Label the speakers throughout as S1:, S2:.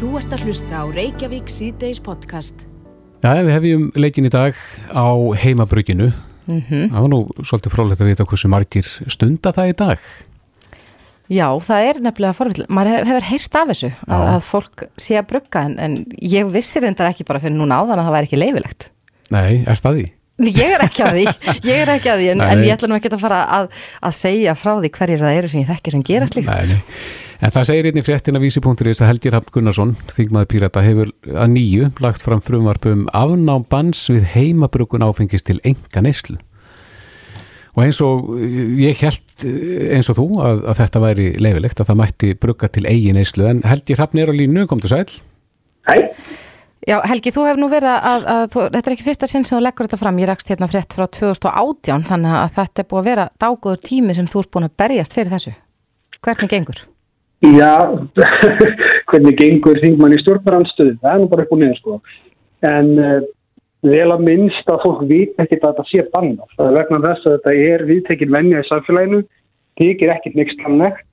S1: Þú ert að hlusta á Reykjavík síðdeis podcast.
S2: Já, við hefjum leikin í dag á heimabrugginu.
S3: Mhm.
S2: Það var nú svolítið frólægt að vita hversu margir stunda það í dag.
S3: Já, það er nefnilega forvill. Maður hef- hefur heyrst af þessu að, að fólk sé að brugga en, en ég vissi reyndar ekki bara fyrir núna áðan að það væri ekki leifilegt.
S2: Nei, er það því?
S3: Ég er ekki að því, ég er ekki að því en, en ég ætla nú ekki að fara að, að segja frá því hverjir það eru sem ég þekki sem gera slíkt.
S2: Nei, nei. En það segir einnig fréttin af vísi.is að Helgi Rapp Gunnarsson, þingmaður Pírata, hefur að nýju lagt fram frumvarp um afnám bans við heimabrugun áfengist til enga neyslu. Og eins og eh, ég held eins og þú að, að þetta væri leifilegt að það mætti brugga til eigin neyslu en Helgi Rapp er á línu, kom til sæl.
S4: Hei,
S3: Já, Helgi, þú hefur nú verið að, að þú, þetta er ekki fyrsta sinn sem þú leggur þetta fram, ég rakst hérna frétt frá 2018 þannig að þetta er búið að vera dágóður tími sem þú ert búin að berjast fyrir þessu. Hvernig gengur?
S4: Já, hvernig gengur þingmann í stjórnbaranstöðu, það er nú bara upp og niður sko. En uh, vel að minnst að fólk veit ekkert að þetta sé bannað. Það er vegna þess að þetta er viðtekin venja í samfélaginu, þykir ekkert next kannlegt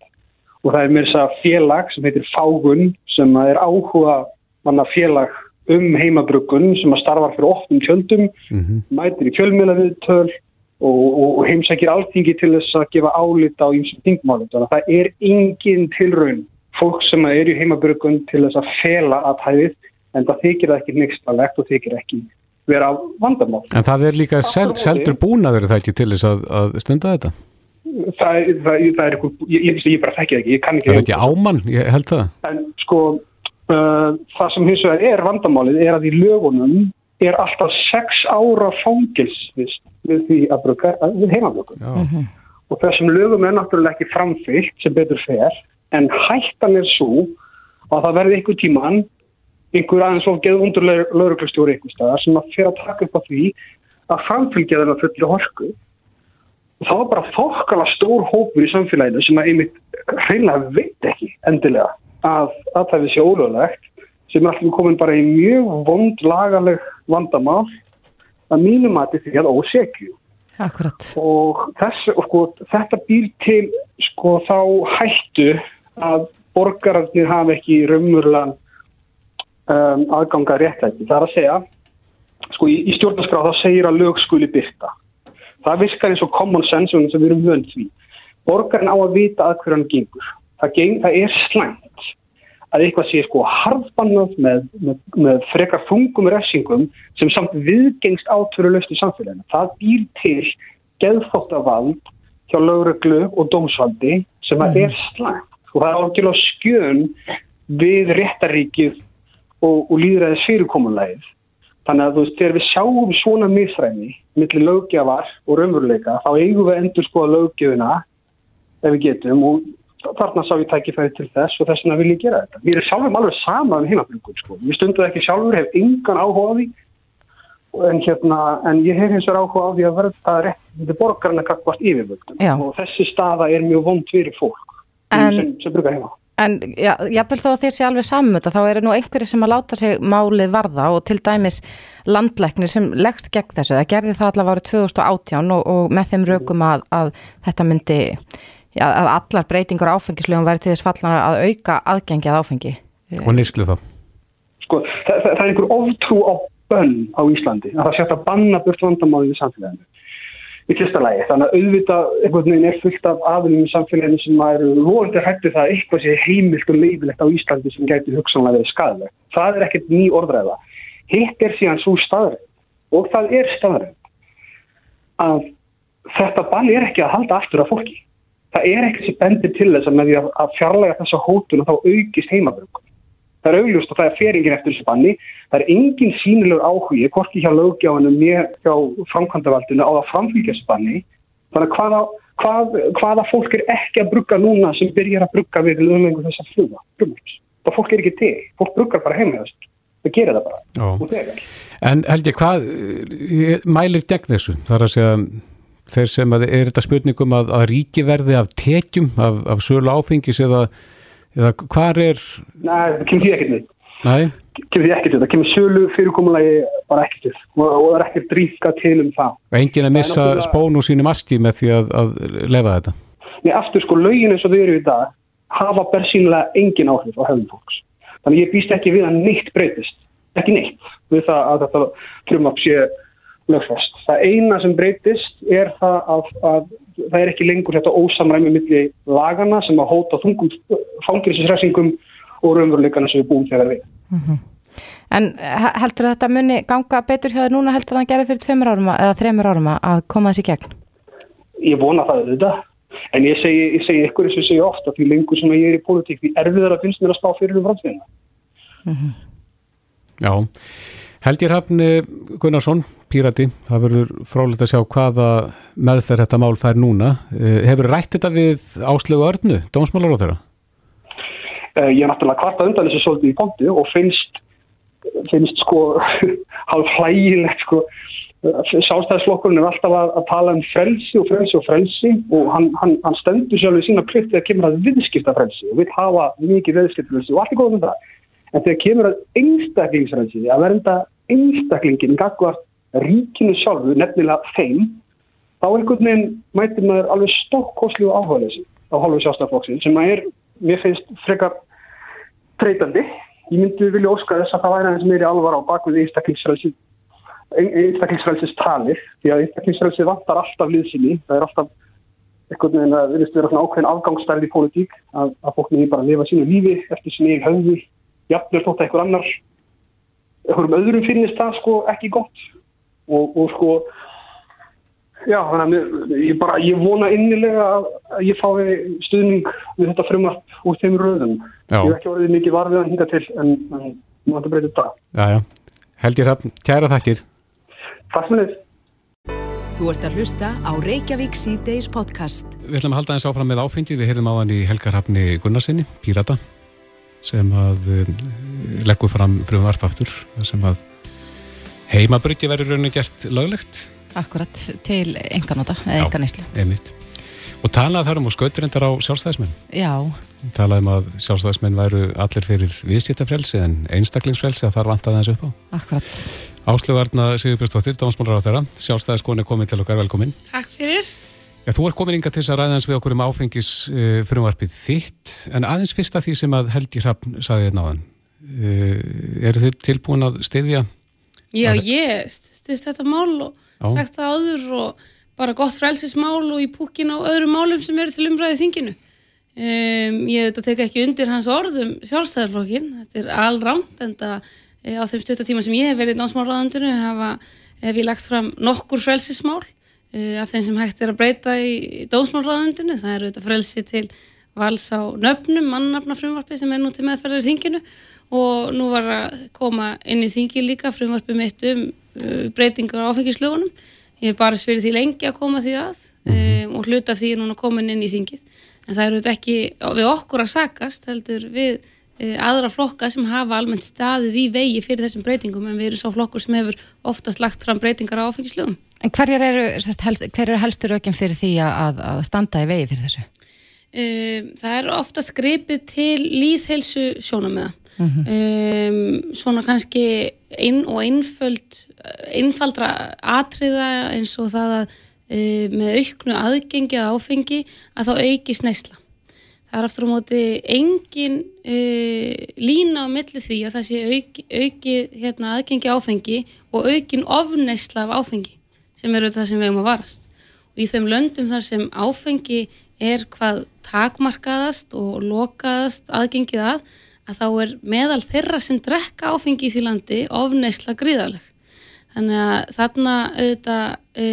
S4: og það er mér þess að félag sem heitir Fágun sem að er áhuga manna félag um heimabruggun sem að starfa fyrir opnum tjöldum, mætir í fjölmiðlaviðtöl og, og, og heimsækir alþingi til þess að gefa álit á ýmsum þingmálum. Þannig að það er engin tilraun fólk sem er í heimabruggun til þess að fela aðhæðið en það þykir það ekki nextalegt og þykir ekki vera vandamál.
S2: En það er líka sel, seldur búnaður það ekki til þess að, að stunda þetta.
S4: Það, það, það er eitthvað, ég, ég, ég bara þekki það ekki, ég kann ekki.
S2: Það er ekki ámann, ég held það.
S4: En sko, uh, það sem hins vegar er vandamálið er að í lögunum er alltaf sex ára fangilsvist við því að bruka, við heimabrukun.
S2: Já.
S4: Og þessum lögum er náttúrulega ekki framfyllt sem betur fer, en hættan er svo að það verði einhver tíman einhver aðeins og geð undur lauruglustjóri einhver staðar sem að fyrir að taka upp á því að framfylgja þennan fulli horku. Og það var bara þokkala stór hópur í samfélaginu sem að einmitt hreinlega veit ekki endilega að, að það sé ólöglegt sem er allir komin bara í mjög vond lagaleg vandamál að mínum að því að ósekju
S3: Akkurat.
S4: og, þess, og sko, þetta býr til sko, þá hættu að borgararnir hafa ekki raunverulegan um, aðganga réttlæti. Það er að segja, sko, í, í stjórnarskrá þá segir að lög skuli byrta. Það virkar eins og common sense sem við erum vönd því. Borgarinn á að vita að hverju hann gengur. Það, geng, það er slæmt að eitthvað sé sko harðbannað með, með, með frekar þungum refsingum sem samt viðgengst átverulegst í samfélaginu. Það býr til geðþóttavald hjá lögreglu og dómsvaldi sem að er slæmt og það er algjörlega skjön við réttaríkið og, og líðræðis fyrirkomunlegið. Þannig að þú veist, þegar við sjáum svona misræmi millir lögjafar og raunveruleika, þá eigum við endur skoða lögjöfina ef við getum og þarna sá ég tækifæri til þess og þess vegna vil ég gera þetta. Mér er sjálfum alveg sama um heimabrukun, sko. Ég stundu það ekki sjálfur, hef engan áhuga á því en, hérna, en ég hef hins vegar áhuga á því að verða rétt borgarna kakvart yfirvöldum og þessi staða er mjög vond fyrir fólk
S3: En-
S4: sem, sem brukar heima.
S3: En já, jafnvel þó að þeir sé alveg sammöta þá eru nú einhverju sem að láta sig málið varða og til dæmis landlæknir sem leggst gegn þessu. Það gerði það allavega árið 2018 og, og með þeim rökum að, að þetta myndi, að allar breytingur á áfengislögum væri til þess fallan að auka aðgengi að áfengi.
S2: Og nýslu þá.
S4: Sko, það, það, það er einhver oftrú á bönn á Íslandi að það að banna burt vandamálið í samfélaginu. Í fyrsta lagi, þannig að auðvitað einhvern veginn er fullt af aðlum í samfélaginu sem eru vonandi hættu það að eitthvað sé heimilt og leifilegt á Íslandi sem gæti hugsanlega verið skadalegt. Það er ekkert ný orðræða. Hitt er síðan svo staðræð og það er staðræð að þetta bann er ekki að halda aftur af fólki. Það er ekki sem bendir til þess að með því að- fjarlæga þessa hótun og þá aukist heimabrökkum. Það er augljóst og það er feringin eftir þessu banni. Það er engin sínilegur áhugi, hvorki hjá lögjáðinu með hjá framkvæmdavaldinu á að framfylgja þessu banni. Þannig að hvaða, hvað, hvaða fólk er ekki að brugga núna sem byrjar að brugga við lögmengu þess að fluga. Brugmars. Það fólk er ekki til. Fólk bruggar bara heima þess. Það gerir það bara.
S2: En held ég, hvað eh, mælir gegn þessu? Það er að segja þeir sem að er þetta spurningum að, að ríki verði af tekjum, af, af sölu áfengis eða, eða hvar er,
S4: Nei, það kemur því ekkert neitt.
S2: næ,
S4: Kemur því ekkert til. Það kemur sölu fyrirkomulagi bara ekkert til. Og, og það er ekkert dríka til um það.
S2: engin að missa
S4: náttúrulega-
S2: spón úr sínu maski með því að, að lefa þetta?
S4: Nei, aftur sko, lögin eins og þau eru í dag hafa bersýnilega engin áhrif á hefðum fólks. Þannig ég býst ekki við að neitt breytist, ekki neitt við það að þetta frumvarp sé lögfest. Það eina sem breytist er það að, að það er ekki lengur þetta ósamræmi millir lagana sem að hóta þungum fangilsisræsingum og raunveruleikana sem við búum þegar við. Mm -hmm.
S3: En heldur þetta muni ganga betur hjá það núna heldur það að gera fyrir tveimur árum eða þreimur árum að koma þessi gegn?
S4: Ég vona það auðvitað. En ég segi, ég segi ykkur eins og segja ofta því lengur sem ég er í politík því erfiðar að finnst mér að spá fyrir um framtíðina. Mm -hmm.
S2: Já, Helgir Hafni Gunnarsson, Pírati, það verður frálega að sjá hvaða meðferð þetta mál fær núna. Eh, hefur rætt þetta við áslögu örnu, dómsmálar á þeirra?
S4: Uh, ég er náttúrulega kvarta undan þessu svolítið í pontu og finnst, finnst sko hálf hlægilegt sko Sjálfstæðisflokkurinn er alltaf að, að tala um frelsi og frelsi og frelsi og hann, hann, hann stendur sjálfur sína plikt þegar kemur að viðskipta frelsi og vil hafa mikið viðskipta frelsi og allt er góð um það. En þegar kemur að einstaklingsfrelsi, að verða einstaklingin gagvart ríkinu sjálfu, nefnilega þeim, þá einhvern veginn mætir maður alveg stokkoslu áhugaðleysi á hálfu sjálfstæðisflokksinn sem maður er, mér finnst, frekar treytandi. Ég myndi vilja óska þess að það væri aðeins meiri alvar á bakvið einstaklingsfrelsi einstaklingsfrælsins talir því að einstaklingsfrælsi vantar alltaf liðsynni það er alltaf eitthvað með að erum svona ákveðin afgangsstærði í pólitík að, að fólk með bara lifa sínu lífi eftir sínu eigin höfði jafnveg þótt að eitthvað annar eitthvað um öðrum finnist það sko ekki gott og, og sko já þannig að ég bara ég vona innilega að ég fái stuðning við þetta frumart úr þeim röðum já. ég hef ekki orðið mikið varfið að hinga til en, en nú ættum breytið það
S2: Já já, Helgir Hafn, kæra þakkir
S4: Takk fyrir.
S1: Þú ert að hlusta á Reykjavík C-Days podcast.
S2: Við ætlum að halda eins áfram með áfengi. Við heyrðum á hann í Helgarhafni Gunnarsinni, Pírata, sem að uh, leggur fram frum varpaftur, sem að heimabryggja verður rauninni gert löglegt.
S3: Akkurat, til enganóta, eða enganíslu.
S2: Einmitt. Og talaði þar um og skautur endar á sjálfstæðismenn.
S3: Já.
S2: Talaði um að sjálfstæðismenn væru allir fyrir viðskiptafrelsi en einstaklingsfrelsi að þar vantaði þessu upp á.
S3: Akkurat.
S2: Áslögarna Sigurbjörnsdóttir, dánasmálar á þeirra. Sjálfstæðiskon er komin til okkar, velkomin.
S5: Takk fyrir.
S2: Já, þú er komin yngar til þess að ræða eins við okkur um áfengis uh, frumvarpið þitt, en aðeins fyrst að því sem að Helgi Hrappn saði hérna áðan. Uh, eru þið tilbúin að styðja?
S5: Já, að... ég styðst þetta mál og Já. sagt það áður og bara gott frælsismál og í púkin á öðrum málum sem eru til umræðið þinginu. Um, ég veit að teka ekki undir hans orðum sjálfstæðarflokkin, þetta er alrámt en það e, á þeim stöttatíma sem ég hef verið í námsmálraðandinu hef ég lagt fram nokkur frælsismál e, af þeim sem hægt er að breyta í dómsmálraðandinu, það eru þetta frælsi til vals á nöfnum, mannafna frumvarpi sem er nú til meðferðar í þinginu. Og nú var að koma inn í þingi líka frumvarpi mitt um uh, breytingar á áfengislögunum. Ég hef bara sverið því lengi að koma því að um, og hluta því er núna komin inn í þingið. En það eru ekki við okkur að sakast heldur við aðra flokka sem hafa almennt staðið í vegi fyrir þessum breytingum en við erum svo flokkur sem hefur oftast lagt fram breytingar á áfengislögum
S3: En hverjar eru, helst, hver eru helstur ökjum fyrir því að, að standa í vegi fyrir þessu?
S5: Um, það er oftast gripið til líðhelsu sjónamöða mm -hmm. um, svona kannski ein og einföld einfaldra atriða eins og það að e, með auknu aðgengi að áfengi að þá aukist neysla. Það er aftur á móti engin e, lína á milli því að það sé auki, auki hérna, aðgengi áfengi og aukin ofneysla af áfengi sem eru það sem við hefum að varast. Og í þeim löndum þar sem áfengi er hvað takmarkaðast og lokaðast aðgengið að, að þá er meðal þeirra sem drekka áfengi í því landi ofneysla gríðaleg. Þannig að þarna auðvitað e,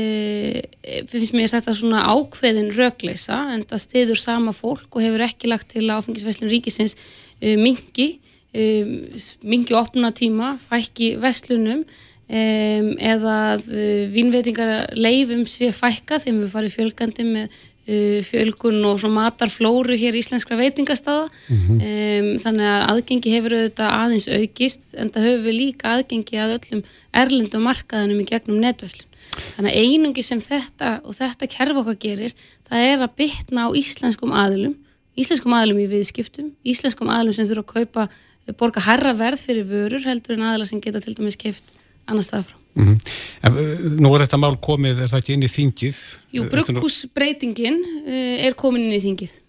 S5: finnst mér þetta svona ákveðin rögleisa en það stiður sama fólk og hefur ekki lagt til áfengisveslun ríkisins e, mingi, e, mingi opna tíma, fækki veslunum eða vínveitingar leifum sé fækka þegar við farum fjölgandi með fjölgun og matarflóru hér í íslenskra veitingastada mm -hmm. um, þannig að aðgengi hefur auðvitað aðeins aukist en það höfum við líka aðgengi að öllum erlendum markaðinum í gegnum netvæslun þannig að einungi sem þetta og þetta kerf okkar gerir það er að bytna á íslenskum aðlum íslenskum aðlum í viðskiptum íslenskum aðlum sem þurfa að kaupa borga herra verð fyrir vörur heldur en aðla sem geta til dæmis keift annar stað frá Mm -hmm.
S2: en, uh, nú er þetta mál komið, er það ekki inn í þingið?
S5: Jú, brugghúsbreytingin uh, er komin inn í þingið.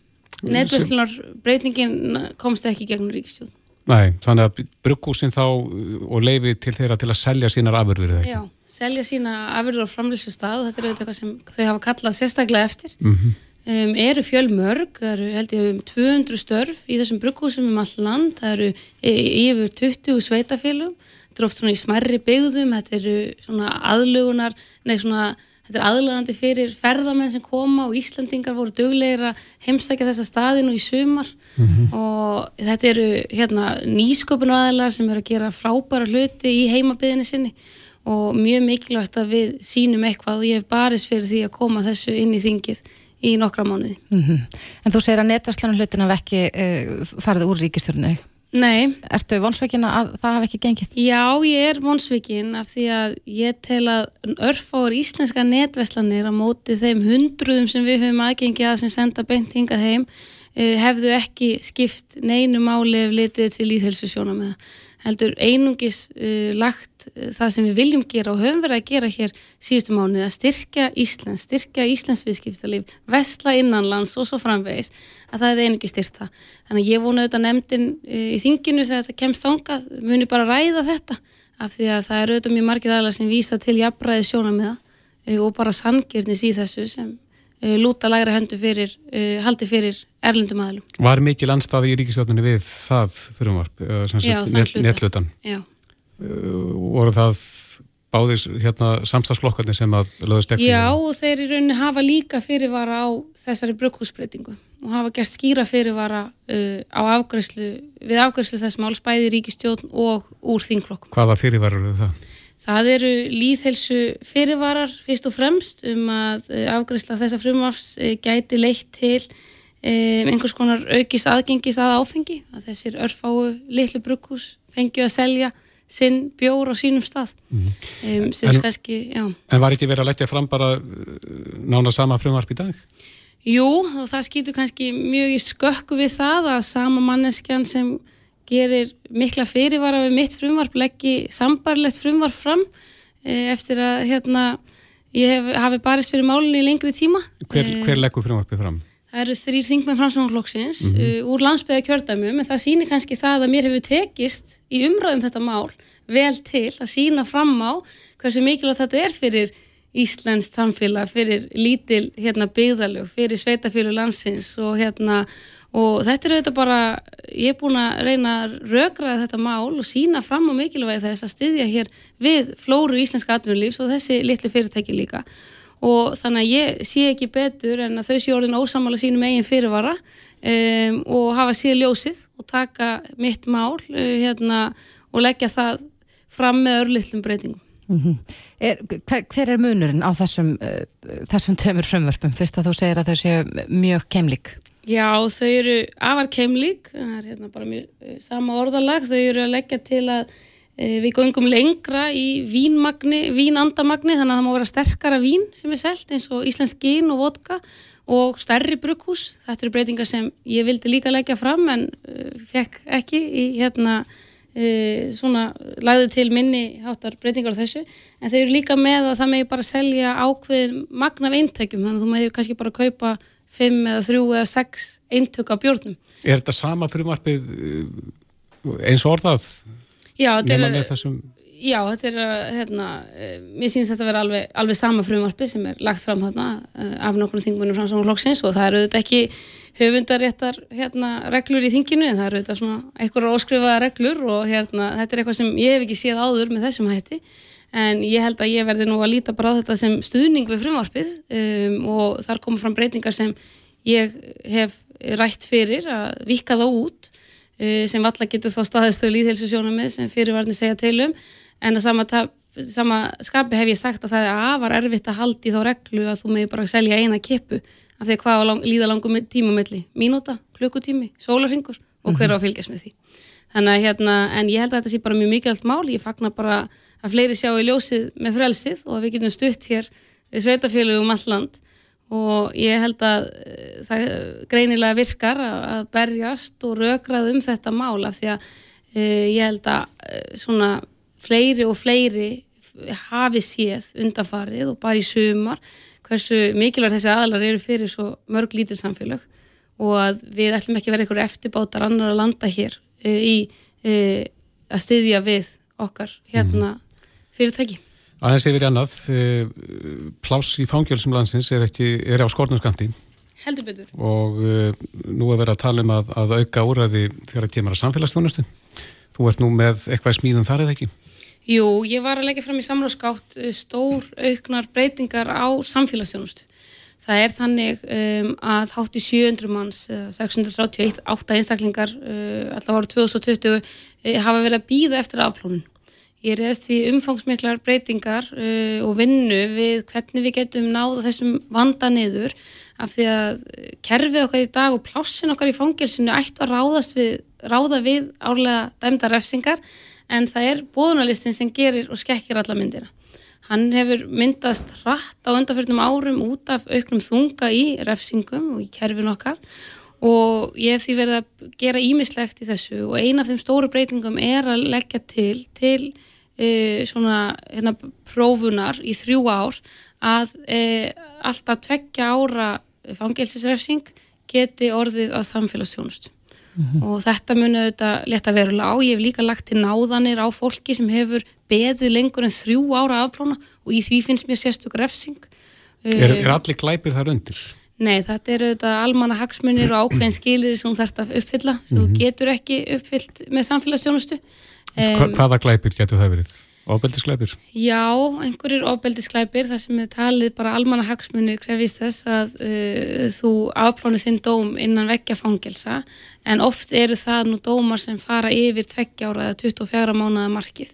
S5: Netvæslunar breytingin komst ekki gegnum ríkistjóðn.
S2: Nei, þannig að brukkúsin þá og leifi til þeirra til að selja sínar afurður eða ekki?
S5: Já, selja sína afurður á framlýslu stað og þetta er auðvitað eitthvað sem þau hafa kallað sérstaklega eftir.
S2: Mm -hmm.
S5: um, eru fjölmörg, eru held ég um 200 störf í þessum brukkúsum um all land, það eru yfir 20 sveitafélum, þetta er oft svona í smerri byggðum, þetta eru svona aðlugunar, nei svona Þetta er aðlægandi fyrir ferðamenn sem koma og Íslandingar voru döglegir að heimstækja þessa staðinu í sumar mm -hmm. og þetta eru hérna, nýsköpunaræðilar sem eru að gera frábæra hluti í heimabiðinni sinni og mjög mikilvægt að við sínum eitthvað og ég hef barist fyrir því að koma þessu inn í þingið í nokkra mánuði.
S3: Mm -hmm. En þú segir að netværslanum hlutin af ekki uh, farið úr ríkistjórnir?
S5: Nei.
S3: Ertu vonsveikin að það hafi ekki gengið?
S5: Já, ég er vonsveikin af því að ég tel að örfáur íslenska netverslanir á móti þeim hundruðum sem við höfum aðgengið að sem senda beint hingað heim eh, hefðu ekki skipt neinu máli ef litið til íþelsu sjóna með það heldur einungis uh, lagt uh, það sem við viljum gera og höfum verið að gera hér síðustu mánuði að styrkja Íslands, styrkja Íslands viðskiptalíf, vestla innanlands og svo framvegis að það er einungis styrt það. Þannig að ég vona auðvitað nefndin uh, í þinginu þegar þetta kemst ángað, muni bara ræða þetta af því að það er auðvitað mjög margir aðlar sem vísa til jafnbræði sjóna með það og bara sangirnis í þessu sem uh, lúta lagra höndu fyrir, uh, haldi fyrir erlendum aðlum.
S2: Var mikið landstaði í ríkistjóðunni við það fyrirvarp, uh, netlutan?
S5: Já.
S2: Voru það báðis hérna, samstagsflokkarnir sem að löðast ekki?
S5: Já, og þeir í rauninni hafa líka fyrirvara á þessari brugghúsbreytingu og hafa gert skýra fyrirvara uh, á afgræslu, við afgræslu þess máls bæði ríkistjóðn og úr þingflokkum.
S2: Hvaða fyrirvara eru það?
S5: Það eru líðhelsu fyrirvarar fyrst og fremst um að uh, afgræsla þessa frumvars uh, gæti leitt til um, einhvers konar aukist aðgengis að áfengi, að þessir örfáu litlu brugghús fengju að selja sinn bjór á sínum stað mm. um, sem en, kannski, já.
S2: En var ekki verið að leggja fram bara nána sama frumvarp í dag?
S5: Jú, og það skýtur kannski mjög í skökku við það að sama manneskjan sem gerir mikla fyrirvara við mitt frumvarp leggji sambarlegt frumvarp fram e, eftir að hérna ég hef, hafi barist fyrir málunni í lengri tíma.
S2: Hver, hver leggur frumvarpi fram?
S5: Það eru þrýr þingmenn framsvonarflokksins mm -hmm. uh, úr landsbyggja kjördæmum en það sýnir kannski það að mér hefur tekist í umræðum þetta mál vel til að sína fram á hversu mikilvægt þetta er fyrir Íslands samfélag, fyrir lítil hérna, byggðalög, fyrir sveitafélag landsins og hérna og þetta er auðvitað bara, ég er búin að reyna að rökraða þetta mál og sína fram á mikilvægi þess að styðja hér við flóru íslenska atvinnulífs og þessi litlu fyrirtæki líka og þannig að ég sé ekki betur en að þau sé orðin ósamála sínum eigin fyrirvara um, og hafa síðan ljósið og taka mitt mál uh, hérna, og leggja það fram með örlittlum breytingum.
S3: Mm -hmm. er, hver, hver er munurinn á þessum, uh, þessum tömur frumvörpum fyrst að þú segir að þau séu mjög keimlík?
S5: Já, þau eru afar keimlík, það er hérna bara mjög uh, sama orðalag, þau eru að leggja til að við gangum lengra í vínmagni, vínandamagni þannig að það má vera sterkara vín sem er selt eins og íslensk gin og vodka og stærri brugghús. Þetta eru breytingar sem ég vildi líka leggja fram en uh, fekk ekki í hérna uh, svona lagði til minni háttar breytingar á þessu en þau eru líka með að það megi bara selja ákveðin magna af eintækjum þannig að þú meður kannski bara kaupa fimm eða þrjú eða sex eintök af bjórnum.
S2: Er þetta sama frumarpið eins og orðað?
S5: Já, þetta er, þessum... já, þetta er hérna, eh, mér sýnist þetta að vera alveg, alveg sama frumvarpi sem er lagt fram þarna eh, af nokkur þingunum frá samfélagsins og það eru auðvitað ekki höfundaréttar hérna, reglur í þinginu en það eru auðvitað svona einhverja óskrifaða reglur og hérna, þetta er eitthvað sem ég hef ekki séð áður með þessum hætti. En ég held að ég verði nú að líta bara á þetta sem stuðning við frumvarpið um, og þar komur fram breytingar sem ég hef rætt fyrir að vika þá út sem valla getur þá staðistöðu líðhelsesjónamið sem fyrirvarni segja til um. En að sama, sama skapi hef ég sagt að það er afar erfitt að haldi þá reglu að þú meði bara selja eina kippu af því að hvað lang, líða langum tímamelli mínúta, klukkutími, sólarringur og hver á að fylgjast með því. Þannig að hérna, en ég held að þetta sé bara mjög mikilvægt mál. Ég fagnar bara að fleiri sjá í ljósið með frelsið og að við getum stutt hér sveitafélögum um all land og ég held að eh, það greinilega virkar að berjast og rökrað um þetta mála því að e, ég held að e, svona fleiri og fleiri hafi séð undafarið og bara í sumar hversu mikilvægt þessi aðlar eru fyrir svo mörg lítil samfélag og að við ætlum ekki að vera einhverju eftirbátar annar að landa hér e, í e, að styðja við okkar hérna fyrirtæki.
S2: Aðeins yfir annað, eh, pláss í fangjölsum landsins er, ekki, er á skornarskandi
S5: Heldur betur.
S2: og uh, nú er verið að tala um að, að auka úræði þegar það kemur að samfélagsþjónustu. Þú ert nú með eitthvað smíðum þar eða ekki?
S5: Jú, ég var að leggja fram í samráðskátt uh, stór auknar breytingar á samfélagsþjónustu. Það er þannig um, að hátt í 700 manns, uh, 631, 8 einstaklingar, uh, allavega árið 2020, uh, hafa verið að býða eftir afplónun. Ég reyðist því umfangsmiklar breytingar uh, og vinnu við hvernig við getum náða þessum vanda niður af því að uh, kerfið okkar í dag og plássin okkar í fangilsinu ættu að ráðast við, ráða við árlega dæmda refsingar en það er bóðunarlistin sem gerir og skekkir alla myndina. Hann hefur myndast hratt á undanfjörnum árum út af auknum þunga í refsingum og í kerfin okkar og ég hef því verið að gera ímislegt í þessu og eina af þeim stóru breytingum er að leggja til til svona hérna, prófunar í þrjú ár að uh, alltaf tveggja ára fangelsisrefsing geti orðið að samfélagsjónust og þetta muni auðvitað leta verulega á. Ég hef líka lagt til náðanir á fólki sem hefur beðið lengur en þrjú ára afplána og í því finnst mér sérstök refsing.
S2: Er,
S5: Eh,
S2: er allir glæpir þar undir?
S5: Nei, þetta eru auðvitað almanna hagsmunir og ákveðin skilir sem þú þarft að uppfylla sem þú getur ekki uppfyllt með samfélagsjónustu.
S2: Hva, hvaða glæpir getur það verið? Óbeldisglæpir?
S5: Já, einhverjir ofbeldisglæpir þar sem er talið bara almanna hagsmunir krefist þess að uh, þú afplánið þinn dóm innan veggja fangelsa en oft eru það nú dómar sem fara yfir tveggja ára eða 24 mánuða markið.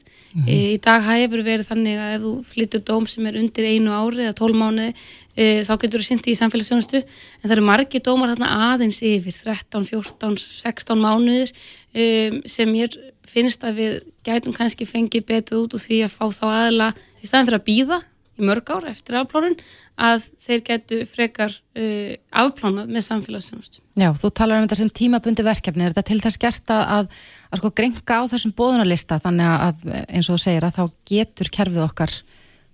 S5: E, í dag hefur verið þannig að ef þú flyttur dóm sem er undir einu ári eða 12 mánuði e, þá getur þú sindi í samfélagsjónustu en það eru margir dómar þarna aðeins yfir 13, 14, 16 mánuðir um, sem ég finnst að við gætum kannski fengið betur út úr því að fá þá aðla í staðin fyrir að býða í mörg ár eftir afplánun að þeir getu frekar uh, afplánað með samfélagsjónustu.
S3: Já, þú talar um þetta sem tímabundi verkefni, er þetta til þess gert að, að, að sko grenga á þessum bóðunarlista þannig að eins og þú segir að þá getur kerfið okkar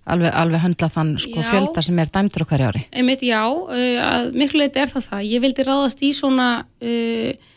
S3: alveg, alveg höndla þann sko
S5: Já.
S3: fjölda sem er dæmdur á hverju ári.
S5: Einmitt já, uh, miklu leiti er það það. Ég vildi ráðast í svona uh,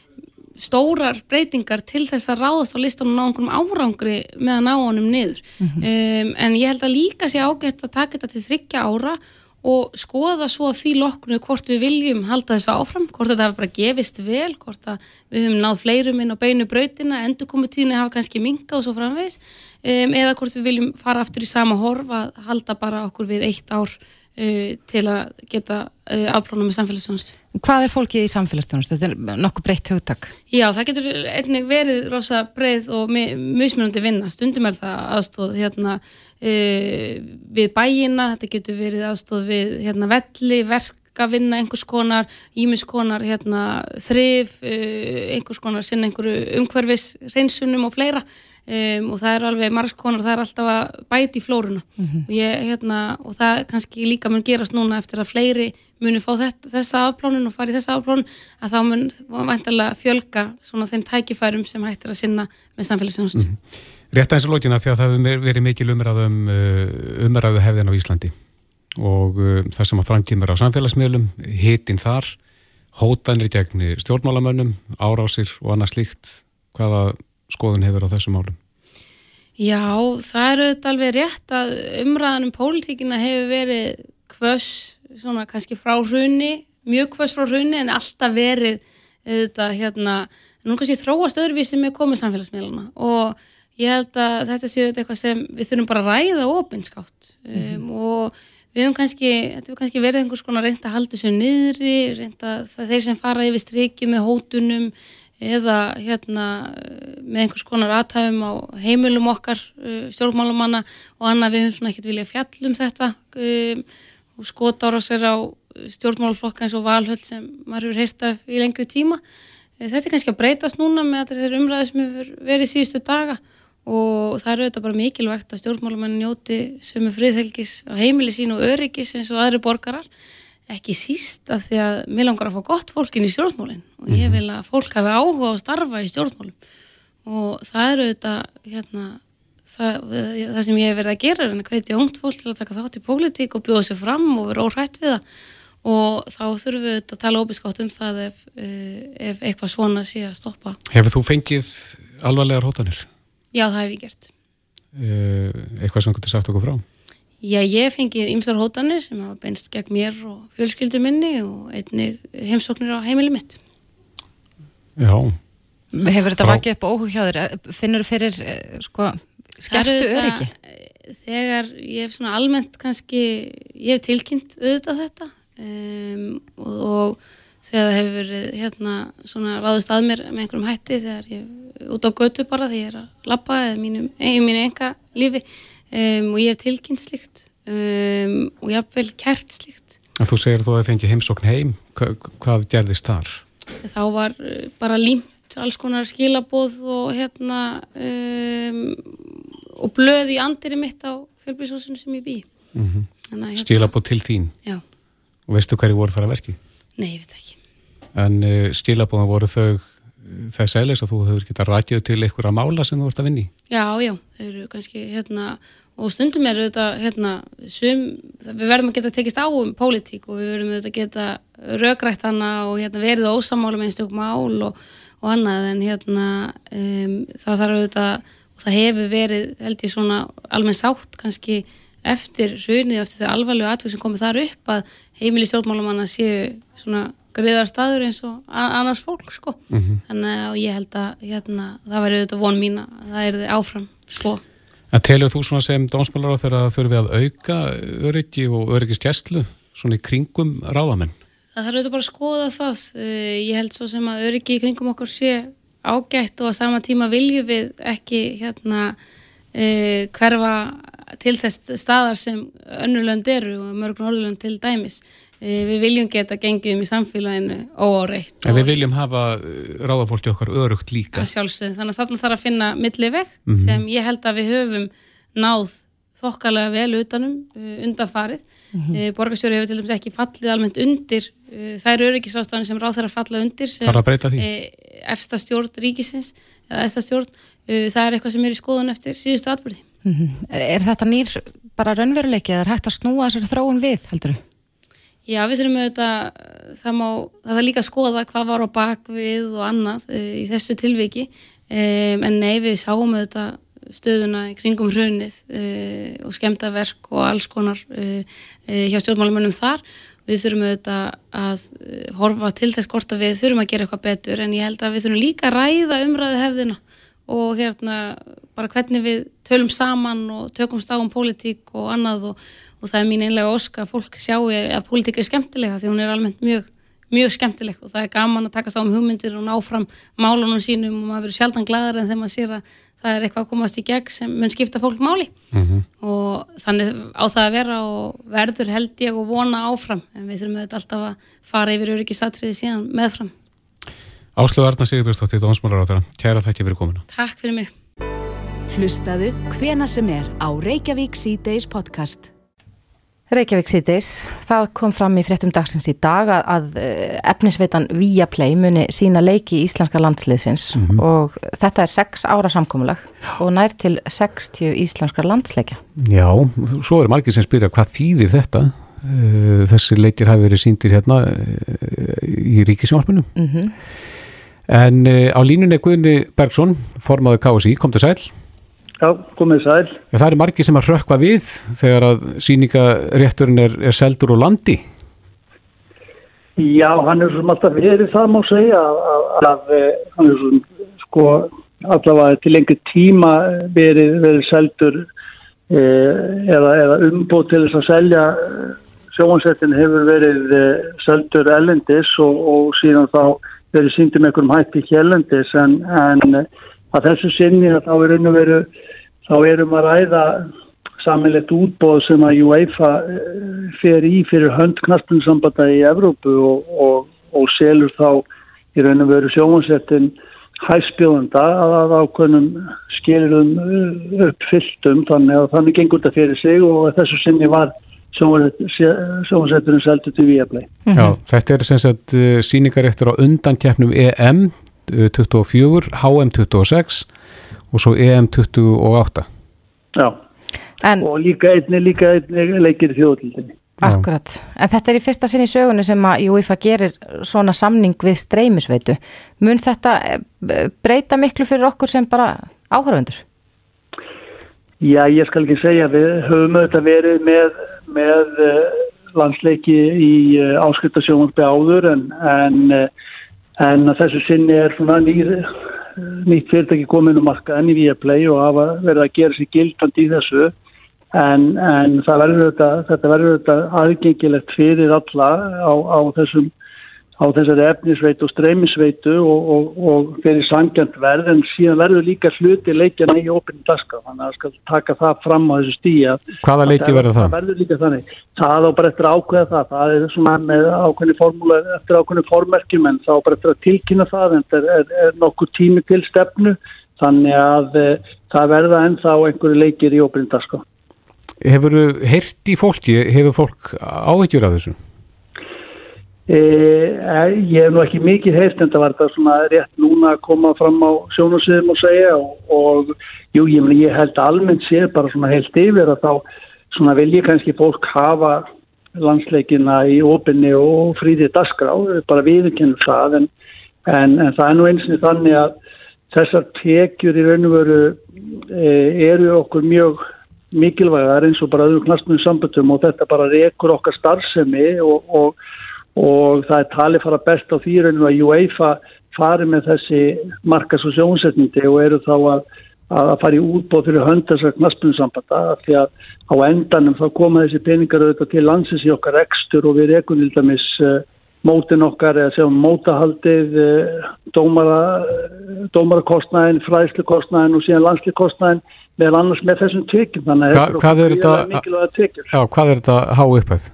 S5: stórar breytingar til þess að ráðast á listanum ná einhverjum árangri með að ná honum niður. um, en ég held að líka sé ágætt að taka þetta til þryggja ára og skoða svo því loknu hvort við viljum halda þessu áfram, hvort þetta hafa bara gefist vel, hvort að við höfum náð fleirum inn á beinu brautina, endur komið tíðinni hafa kannski minga og svo framvegis um, eða hvort við viljum fara aftur í sama horf að halda bara okkur við eitt ár uh, til að geta uh, afplána með samfélagsjónustu.
S3: Hvað er fólkið í samfélagsstjónustu? Þetta er nokkuð breytt hugtak.
S5: Já, það getur einnig verið rosa breið og mi- mismunandi vinna. Stundum er það aðstóð hérna, uh, við bæina, þetta getur verið aðstóð við hérna, velli, verkavinna, einhvers konar, ímis konar hérna, þrif, uh, einhvers konar sinna einhverju umhverfis reynsunum og fleira. Um, og það er alveg margs konar, það er alltaf að bæti í flóruna. Og, ég, hérna, og það kannski líka mun gerast núna eftir að fleiri muni fá þetta, þessa afplánun og fara í þessa afplánun að þá mun vantarlega fjölga svona þeim tækifærum sem hættir að sinna með samfélagsjónust.
S2: Rétt aðeins að lókina því að það hefur verið mikil umræðum umræðu hefðin á Íslandi og uh, það sem að framkýmur á samfélagsmiðlum, hitin þar, hótanir gegn stjórnmálamönnum, árásir og annað slíkt, hvaða skoðun hefur á þessum málum?
S5: Já, það er auðvitað alveg rétt að umræðan um pólitíkina hefur verið hvöss, svona kannski frá hrunni, mjög hvöss frá hrunni en alltaf verið auðvitað hérna, nú kannski þróast öðruvísi með komið samfélagsmiðluna og ég held að þetta séu auðvitað eitthvað sem við þurfum bara að ræða opinskátt. Um, og við höfum kannski, þetta hefur kannski verið einhvers konar reynd að halda þessu niðri, reynd að þeir sem fara yfir strikið með hótunum eða hérna með einhvers konar aðtæfum á heimilum okkar uh, stjórnmálumanna og annað við höfum svona ekkert vilja fjallum þetta um, og skota ára sér á stjórnmáluflokka eins og valhöll sem maður hefur heyrt af í lengri tíma. Eh, Þetta er kannski að breytast núna með er umræði sem hefur verið síðustu daga og það eru þetta bara mikilvægt að stjórnmálumenn njóti sömu friðhelgis á heimili sín og öryggis eins og aðri borgarar ekki síst af því að mér langar að fá gott fólk inn í stjórnmálinn og ég vil að fólk hafi áhuga á að starfa í stjórnmálum og það eru þetta hérna, það, það sem ég hef verið að gera er að hvetja ungt fólk til að taka þátt í pólitík og bjóða sér fram og vera óhrætt við það og þá þurfum við að tala óbiskátt um það ef, uh, ef eitthvað svona sé að stoppa.
S2: Hefur þú fengið alvarlegar hótanir?
S5: Já, það hef ég gert.
S2: Uh, eitthvað sem getur sagt okkur frá?
S5: Já, ég hef fengið ymsar hótanir sem hafa beinst gegn mér og fjölskyldur minni og einni heimsóknir á heimili mitt.
S2: Já.
S3: Hefur þetta vakið upp óhug hjá þér? Finnur þú fyrir sko, skerstu öryggi?
S5: Þegar ég hef svona almennt kannski, ég hef tilkynnt auðvitað þetta um, og, og þegar það hefur verið hérna svona ráðist að mér með einhverjum hætti þegar ég út á götu bara þegar ég er að lappa eða mínum, í mínu enga lífi um, og ég hef tilkynnt slikt um, og ég hef vel kert slikt
S2: En þú segir þú að það fengi heimsókn heim Hva, hvað gerðist þar?
S5: Þá var uh, bara límt alls konar skilabóð og hérna um, og blöð í andiri mitt á fjölbísósinu sem ég bý
S2: mm -hmm. hérna, Skilabóð til þín?
S5: Já
S2: Og veistu hverju voru þar að verki?
S5: Nei, ég veit ekki.
S2: En uh, stílabóðan voru þau þess aðeins að þú hefur getað rætið til einhverja mála sem þú vart að vinni?
S5: Já, já, þau eru kannski hérna, og stundum er þetta hérna, sum, við verðum að geta tekist á um pólitík og við verðum að geta raugrætt hana og hérna, verið ósamála með einstaklega mál og, og annað en hérna um, það þarf auðvitað og það hefur verið, held ég svona almenn sátt kannski eftir hrunið, eftir þau alvarlegu atveg sem komið þar upp að heimili stjórnmálumanna séu svona greiðar staður eins og annars fólk sko. Mm -hmm. Þannig að ég held að hérna, það væri auðvitað von mín að það er áfram svo.
S2: En telur þú svona sem dónsmálar á þeirra að þurfi að auka öryggi og öryggiskeslu svona í kringum ráðamenn?
S5: Það þarf auðvitað bara að skoða það. Eh, ég held svo sem að öryggi í kringum okkur sé ágætt og á sama tíma viljum við ekki hérna uh, hverfa til þess staðar sem önnulönd eru og mörgum orðlönd til dæmis. Eh, við viljum geta gengið um í samfélaginu óáreitt.
S2: En við viljum hafa eh, ráðafólki okkar örugt líka.
S5: Það sjálfsögðu, þannig að þarna þarf að finna milliveg mm -hmm. sem ég held að við höfum náð þokkalega vel utanum uh, undanfarið. Mm -hmm. Borgarstjóri hefur til dæmis ekki fallið almennt undir þær öryggisrástafanir sem ráð þeirra falla undir.
S2: Þarf að breyta því?
S5: Efsta stjórn ríkisins, eða efsta stjórn, það er eitthvað sem er í skoðun eftir síðustu atbyrði.
S3: Mm -hmm. Er þetta nýr bara raunveruleiki eða er hægt að snúa þessari þróun við, heldur þú?
S5: Já, við þurfum auðvitað, það má, það er líka að skoða hvað var á bakvið og annað uh, í þessu tilviki, um, en nei, við sáum auðvitað stöðuna kringum hrunnið og skemtaverk og alls konar hjá stjórnmálumönnum þar. Við þurfum auðvitað að horfa til þess hvort að við þurfum að gera eitthvað betur, en ég held að við þurfum líka að ræða umræðu hefðina og hérna bara hvernig við tölum saman og tökum stáum pólitík og annað og, og það er mín einlega óska að fólk sjáu að pólitík er skemmtilega því hún er almennt mjög, mjög skemmtileg og það er gaman að taka stáum hugmyndir og ná fram málunum sínum og maður verður sjaldan glæðar en þegar maður sér að það er eitthvað að komast í gegn sem mun skipta fólk máli mm -hmm. og þannig á það að vera og verður held ég og vona áfram en við þurfum auðvitað alltaf að fara yfir öryggisatriði síðan meðfram
S2: Áslögu Arna Sigurbjörnsdóttir, Dónsmálar á þeirra. Kæra þætti fyrir komuna.
S5: Takk fyrir mig.
S1: Hlustaðu hvena sem er á Reykjavík C-Days podcast.
S3: Reykjavík C-Days, það kom fram í fréttum dagsins í dag að, að eh, efnisveitan Viaplay muni sína leiki í Íslandska landsliðsins mm -hmm. og þetta er 6 ára samkómulag og nær til 60 Íslandska landsleikja.
S2: Já, svo er margir sem spyrja hvað þýðir þetta? Eh, þessi leikir hafi verið síndir hérna eh, í ríkisjónarpunum. Mhm. Mm En uh, á línunni Guðni Bergson, formadur KSI, kom til sæl.
S6: Já, komið sæl.
S2: Ja, það er margi sem að rökva við þegar að síningarétturinn er, er seldur og landi.
S6: Já, hann er svona alltaf verið það má segja að, að, að eh, hann er svona sko allavega til einhver tíma verið, verið seldur e, eða, eða umbúð til þess að selja sjóansettin hefur verið e, seldur ellendis og, og síðan þá verið síndum einhverjum hætti hjælendis en, en að þessu sinni að þá er unnu veru þá erum að ræða samanlegt útbóð sem að UEFA eh, fer í fyrir höndknastinsambanda í Evrópu og, og, og selur þá í raun og veru sjómansettin hæspjóðanda að að ákveðnum skilum uppfylltum þannig að þannig gengur þetta fyrir sig og þessu sinni var sjónsetturinn seldu til Viaplay.
S2: Mm -hmm. Já, þetta er sem sagt eh, síningaréttur á undankjæfnum EM 24, HM 26 og svo EM 28.
S6: Já, en, og líka einni, líka einni leikir þjóðlildinni.
S3: Akkurat, en þetta er í fyrsta sinn í sögunni sem að UEFA gerir svona samning við streymisveitu. Mun þetta eh, breyta miklu fyrir okkur sem bara áhörfundur?
S6: Já, ég skal ekki segja, við höfum auðvitað verið með, með uh, landsleiki í uh, áskriftasjónvarpi áður en, en, en þessu sinni er svona nýr, nýtt fyrirtæki komin um markaðan í Viaplay og hafa verið að gera sér gildandi í þessu. En, en verður þetta, þetta verður þetta aðgengilegt fyrir alla á, á þessum á þessari efnisveitu og streymisveitu og, og, og fyrir sangjant verð en síðan verður líka hluti leikjana í ópenni daska þannig að það skal taka það fram á þessu stíja
S2: Hvaða leiki verður það?
S6: Það verður líka þannig það á bara eftir að ákveða það það er svona með ákveðni formúla eftir ákveðni formerkjum en það á bara eftir að tilkynna það en það er, er nokkur tími til stefnu þannig að e, það verða ennþá einhverju leikir í ópenni daska
S2: Hefur þú heyrt í fólki, hefur fólk áhyggjur af þessu?
S6: Eh, eh, ég hef nú ekki mikið heilt en það var það svona rétt núna að koma fram á sjónasviðum og segja og, og jú, ég, meni, ég held almennt séð bara svona heilt yfir að þá svona vil ég kannski fólk hafa landsleikina í opinni og fríðið dasgrá, bara viðkennum það en, en, en það er nú einsni þannig að þessar tekjur í raun og veru e, eru okkur mjög mikilvægar eins og bara öðru knastnum sambundum og þetta bara rekur okkar starfsemi og, og og það er talið fara best á þýrunum að UEFA fari með þessi markas og sjónsetnindi og eru þá að, að fara í útbóð fyrir höndasar knaspunnsambanda því að á endanum þá koma þessi peningar auðvitað til landsins í okkar ekstur og við erum til dæmis uh, mótin okkar eða segjum mótahaldið uh, dómara, uh, dómarakostnæðin, fræðslukostnæðin og síðan landslikostnæðin með annars með þessum tekjum þannig
S2: að þetta er mikilvæga tekjur. Já, hvað er þetta há uppæð?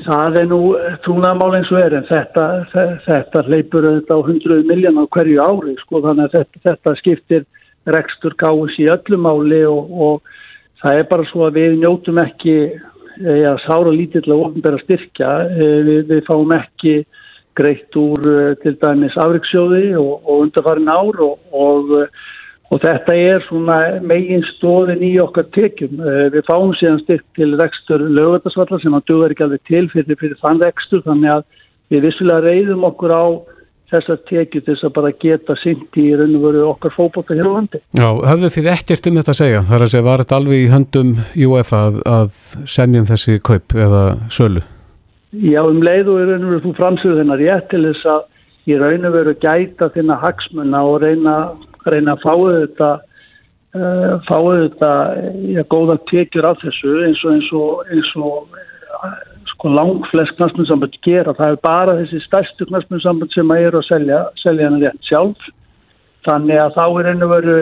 S6: Það er nú trúnaðmál eins og er en þetta, þetta leipur þetta á 100 miljónar hverju ári sko þannig að þetta, þetta skiptir rekstur gáðs í öllum máli og, og það er bara svo að við njótum ekki ja, sára lítill að ofnbæra styrkja, eh, við, við fáum ekki greitt úr eh, til dæmis afriksjóði og, og undarfarin ár og, og Og þetta er svona megin stóðin í okkar tekjum. Eh, við fáum síðan styrkt til rekstur lögvöldarsvallar sem að duður ekki alveg til fyrir, fyrir þann rekstur þannig að við vissulega reyðum okkur á þessar tekju til þess að bara geta syngt í raun og veru okkar fókbóta hér á landi.
S2: Já, höfðu þið ekkert um þetta að segja? Það er að segja, var þetta alveg í höndum UEFA að, að semjum þessi kaup eða sölu?
S6: Já, um leið og í raun og veru þú framsögur þennar rétt til þess að í raun og veru gæta þinna hagsmunna og reyna reyna að fáu þetta uh, fáu þetta ja, góða tekjur af þessu eins og eins og, eins og uh, sko langflest knastmjönsamband gera. Það er bara þessi stærstu knastmjönsamband sem að eru að selja, selja hennar rétt sjálf. Þannig að þá er einu veru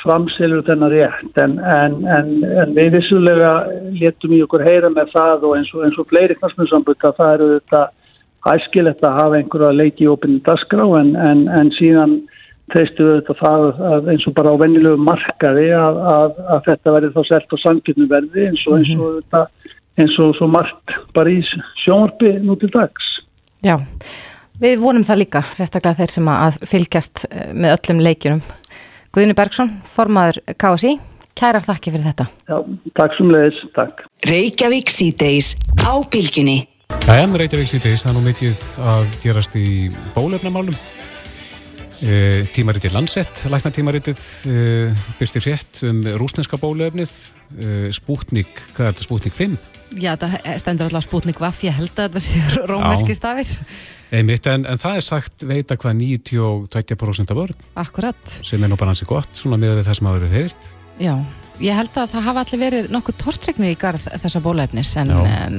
S6: framselur þennar rétt. En, en, en, en við vissulega letum í okkur heyra með það og eins og, eins og fleiri knastmjönsamband að það eru þetta æskilegt að hafa einhverja leiki í ópinni dasgrá en síðan treystu þetta það að eins og bara á vennilegu markaði að, að, að þetta verði þá selt á sanginu verði eins og, eins og þetta eins og svo margt bara í sjónarpi nú til dags.
S3: Já, við vonum það líka, sérstaklega þeir sem að fylgjast eh, með öllum leikjunum. Guðni Bergson, formaður KSI, kærar þakki fyrir þetta.
S6: Já, takk sem leiðis, takk.
S1: Reykjavík síðdeis á bylginni.
S2: Það er Reykjavík síðdeis, það er nú mikið að gerast í bólefnamálum. Uh, tímaritið Lansett, læknatímaritið uh, byrstir frétt um rúsneska bólöfnið uh, eh, Sputnik, hvað er þetta, Sputnik 5?
S3: Já, það stendur alltaf Sputnik Vaff ég held að þetta sé rómeski stafir.
S2: Einmitt, en, en það er sagt veita hvað 92% af börn.
S3: Akkurat.
S2: Sem er nú bara hansi gott, svona með það sem hafa verið heyrt.
S3: Já Ég held að það hafa allir verið nokkuð tortregnir í garð þessa bólefnis en, en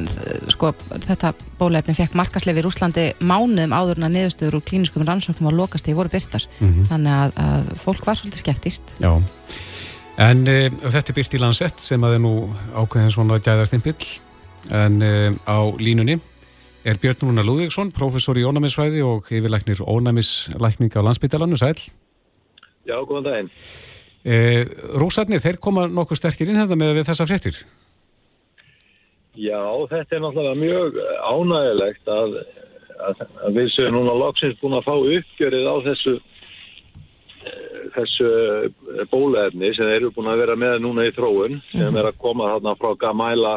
S3: sko þetta bólefni fekk markaslefi í Úslandi mánuðum áður en að niðurstöður og klíniskum rannsóknum á lokast í voru byrtar mm -hmm. þannig að, að fólk var svolítið skeptist
S2: Já, en e, þetta er byrt í landsett sem að er nú ákveðin svona gæðastimpill. En e, á línunni er Björn Rúnar Lúðvíksson, professor í ónæmisfræði og yfirleiknir ónæmisleikning á landsbytalannu, sæl
S7: Já, góðan daginn
S2: E, Rúsarnir, þeir koma nokkuð sterkir inn þetta með þessa fréttir?
S7: Já, þetta er náttúrulega mjög ánægilegt að, að, að við séum núna loksins búin að fá uppgjörið á þessu þessu bólefni sem þeir eru búin að vera með núna í þróun sem mm -hmm. er að koma þarna frá Gamæla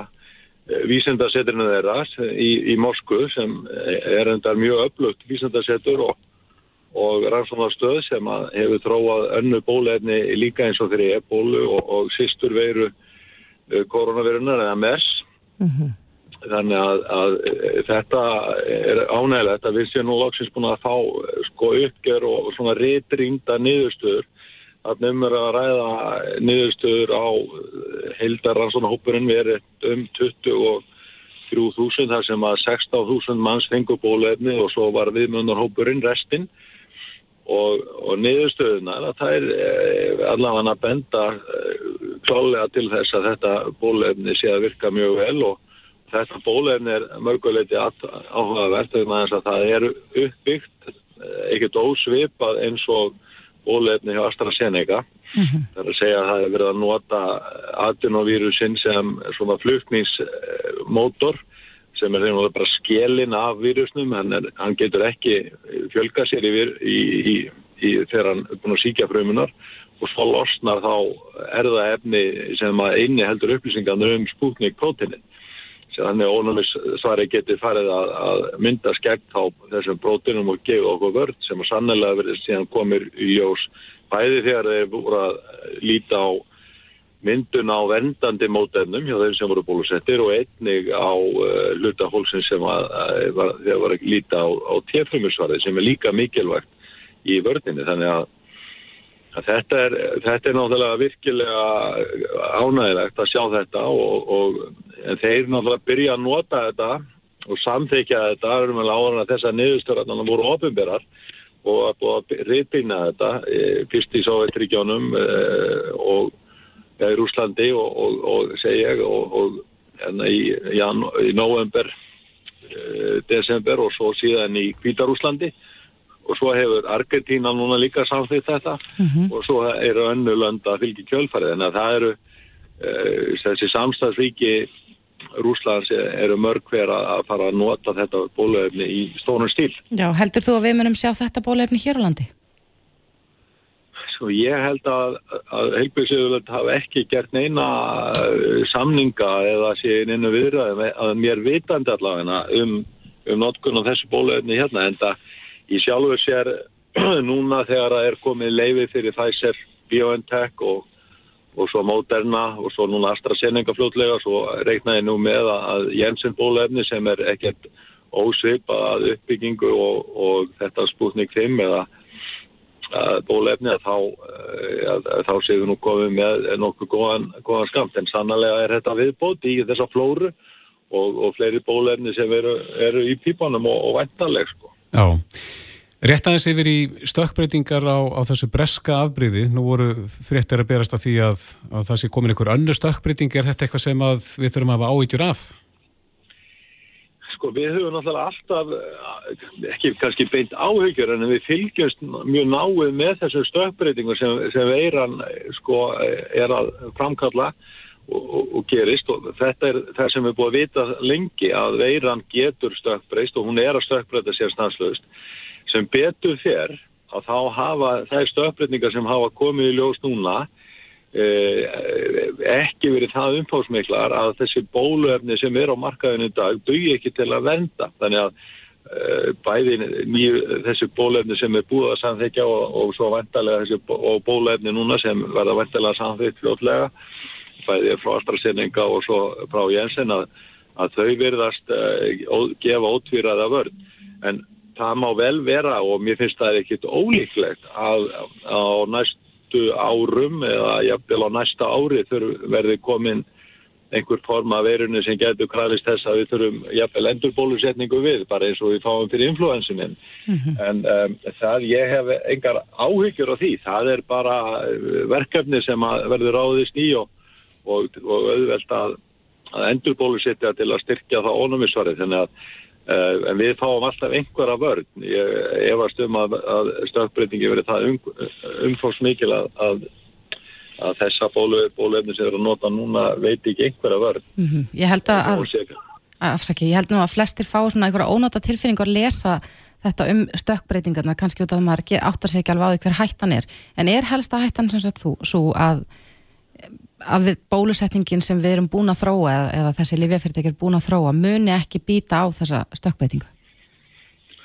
S7: vísendaseturinu þeirra í, í Moskvu sem er endar mjög öflugt vísendasetur og, og rannsónarstöð sem hefur þróað önnu bólefni líka eins og fyrir ebólu og, og sýstur veru koronavirunar eða MERS. Þannig að, að þetta er ánægilegt að við séum nú loksins búin að fá sko uppgjör og svona reytrýnda niðurstöður. Að nefnur að ræða niðurstöður á heildarrannsónahópurinn verið um 23.000 þar sem að 16.000 manns fengur bólefni og svo var viðmjöndarhópurinn restinn og, og niðurstöðunar að það er eh, allavega að benda eh, klálega til þess að þetta bólefni sé að virka mjög vel og þetta bólefni er mörguleiti áhugavert að það er uppbyggt eh, ekkert ósvipað eins og bólefni hjá AstraZeneca. Það er að segja að það er verið að nota adenovírusin sem svona flutningsmótor sem er þeim bara skjelin af vírusnum er, hann getur ekki fjölga sér í, í, í, í þegar hann er búin að síkja frumunar. Og svo losnar þá erða efni sem að einni heldur upplýsingarnir um spúknik prótinin þannig að ónumis svari geti farið að, að mynda skeggt á þessum prótinum og gefa okkur vörd sem að sannlega verið síðan komir í ljós. Bæði þegar þeir voru að líta á myndun á vendandi mótefnum hjá þeim sem voru bólusettir og einnig á uh, hluta hólsins sem að, að, var, þeir voru að líta á, á tjefrumusvarði sem er líka mikilvægt í vördinni þannig að, að þetta, er, þetta er náttúrulega virkilega ánægilegt að sjá þetta og, og þeir náttúrulega byrja að nota þetta og samþykja þetta áður að þessar niðurstöðarnar voru ofinberar og að búið að reypina þetta fyrst í Sovjetríkjónum e, og í Rúslandi og, og, og segja ég og, og hérna í, jan, í november e, desember og svo síðan í Kvítarúslandi og svo hefur Argentína núna líka samþýtt þetta mm -hmm. og svo eru önnu lönd að fylgja kjölfarið en það eru e, þessi samstagsríki Rúslands eru mörg hver að fara að nota þetta bólöfni í stónum stíl.
S3: Já, heldur þú að við munum sjá þetta bólöfni hér á landi?
S7: Svo ég held að, að heilbjörnsöðulegt hafa ekki gert neina uh, samninga eða sé neina viðræði að mér vitandi allavega um, um notkunn á þessu bólöfni hérna en það í sjálfur sér núna þegar það er komið leiði fyrir Pfizer, BioNTech og og svo Moderna og svo núna AstraZeneca fljótlega svo reiknaði nú með að Jensen bólefni sem er ekkert ósvip að uppbyggingu og, og þetta Sputnik 5 eða bólefni þá, eh, þá séum við nú komið með nokkuð góðan, góðan skamt en sannlega er þetta viðbót í þessa flóru og, og fleiri bólefni sem eru, eru í pípanum og, og væntaleg sko.
S2: Já Rétt aðeins yfir í stökkbreytingar á, á þessu breska afbríði, nú voru fréttir að berast að því að, að það sé komin einhver önnu stökkbreyting, er þetta eitthvað sem við þurfum að hafa áhyggjur af?
S7: Sko við höfum náttúrulega alltaf, ekki kannski beint áhyggjur en við fylgjumst mjög náið með þessu stökkbreytingu sem, sem veiran sko er að framkalla og, og, og gerist. Og þetta er það sem við búum að vita lengi að veiran getur stökkbreyst og hún er að stökkbreyta sér stanslöðust sem betur fer að þá hafa þær stöðbreytningar sem hafa komið í ljós núna eh, ekki verið það umfásmiklar að þessi bóluefni sem er á markaðinu í dag dugi ekki til að venda þannig að eh, bæði nýju, þessi bóluefni sem er búið að samþykja og, og svo vendalega þessi og bóluefni núna sem verða vendalega samþykt fljótlega bæði frá AstraZeneca og svo frá Jensen að, að þau verðast uh, gefa ótvíraða vörð en það má vel vera og mér finnst það ekkit ólíklegt að á næstu árum eða jafnvel á næsta ári verði komin einhver form af verunni sem getur kralist þess að við þurfum jafnvel endurbólusetningu við, bara eins og við fáum fyrir influensunin. Mm -hmm. En um, það, ég hef engar áhyggjur á því. Það er bara uh, verkefni sem verður ráðist í og, og, og auðvelt að, að endurbólusetja til að styrkja það ónumisvarið. Þannig að Uh, en við fáum alltaf einhverja vörn. Ég efast um að, að stökkbreytingi verið það um, umfórs mikil að, að, að þessa bólu, bóluefni sem eru að nota núna veit ekki einhverja vörn.
S3: Mm -hmm. Ég held að, afsaki, ég held nú að flestir fá svona einhverja ónóta tilfinningar að lesa þetta um stökkbreytingarna kannski út af að maður áttar sig ekki alveg á því hver hættan er. En er helsta hættan sem sagt þú svo að að við, bólusetningin sem við erum búin að þróa eða, eða þessi lifjafyrirtækir búin að þróa muni ekki býta á þessa stökkbreytingu?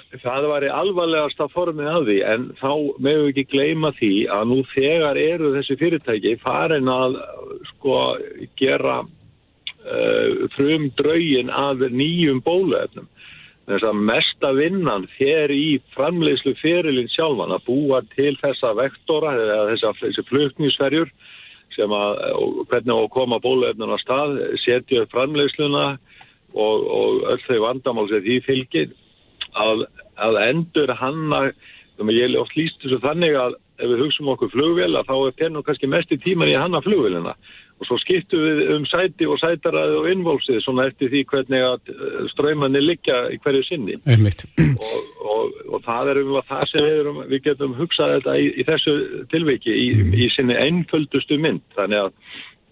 S7: Það var í alvarlegasta formið af því en þá meðum við ekki gleyma því að nú þegar eru þessi fyrirtæki farin að sko gera uh, frum draugin af nýjum bóluefnum. Þess að mesta vinnan fer í framleiðslu ferilinn sjálfan að búa til þessa vektora eða þessa, þessi flutnísferjur sem að hvernig á að koma bóluefnum að stað, setja framleiðsluna og, og öll þau vandamál sem því fylgir að, að endur hanna, ég oft líst þessu þannig að ef við hugsaum okkur flugvél að þá er pennu kannski mest í tíman í hanna flugvélina og svo skiptum við um sæti og sætaræði og innvolsið svona eftir því hvernig að eh, ströymanni liggja í hverju sinni. Og, og, og það er um að það sem við, erum, við getum hugsað þetta í, í þessu tilveiki í, í sinni einföldustu mynd. Þannig að,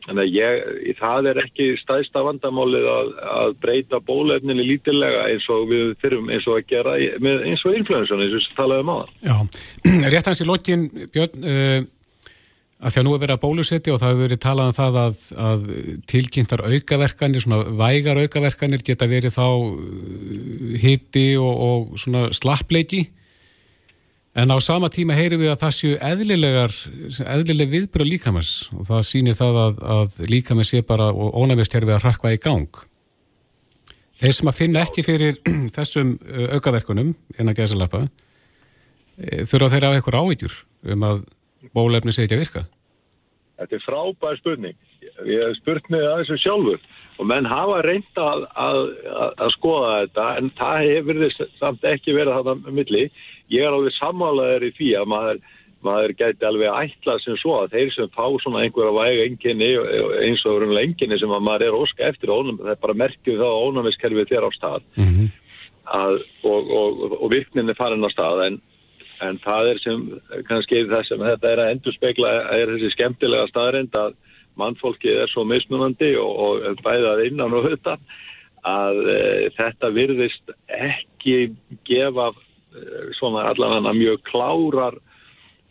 S7: þannig að ég, það er ekki stæsta vandamálið að, að breyta bólefninni lítilega eins og við fyrirum eins og að gera með, eins og influensun eins og við talaðum á það
S2: Já, rétt hans í lókin Björn uh, að því að nú er verið að bólusetti og það hefur verið talað um það að, að tilkynntar aukaverkanir, svona vægar aukaverkanir geta verið þá uh, hitti og, og svona slappleiki en á sama tíma heyrum við að það séu eðlilegar, eðlileg viðbröð líkamess og það sýnir það að, að líkamess sé bara og ónæmistjærfi að rakka í gang. Þeir sem að finna ekki fyrir þessum uh, aukaverkunum en að gæsa lappa eh, þurfa þeirra á einhver ávíkjur um að bólefni segja ekki að virka?
S7: Þetta er frábær spurning. Ég hef spurt með það þessu sjálfur og menn hafa reynda að, að, að, að skoða þetta en það hefur samt ekki verið að milli. Ég er alveg sammálaður í því að maður, maður gæti alveg ætlað sem svo að þeir sem fá svona einhverja væga enginni eins og verður enginni sem maður er óska eftir ónum, það er bara merkjuð þá að ónæmiskerfið þér á stað mm -hmm. og, og, og virkninni farin á stað en en það er sem kannski það sem þetta er að endur spekla er þessi skemmtilega staðrind að mannfólkið er svo mismunandi og, og bæðað innan og höfðan að e, þetta virðist ekki gefa e, svona allavega mjög klárar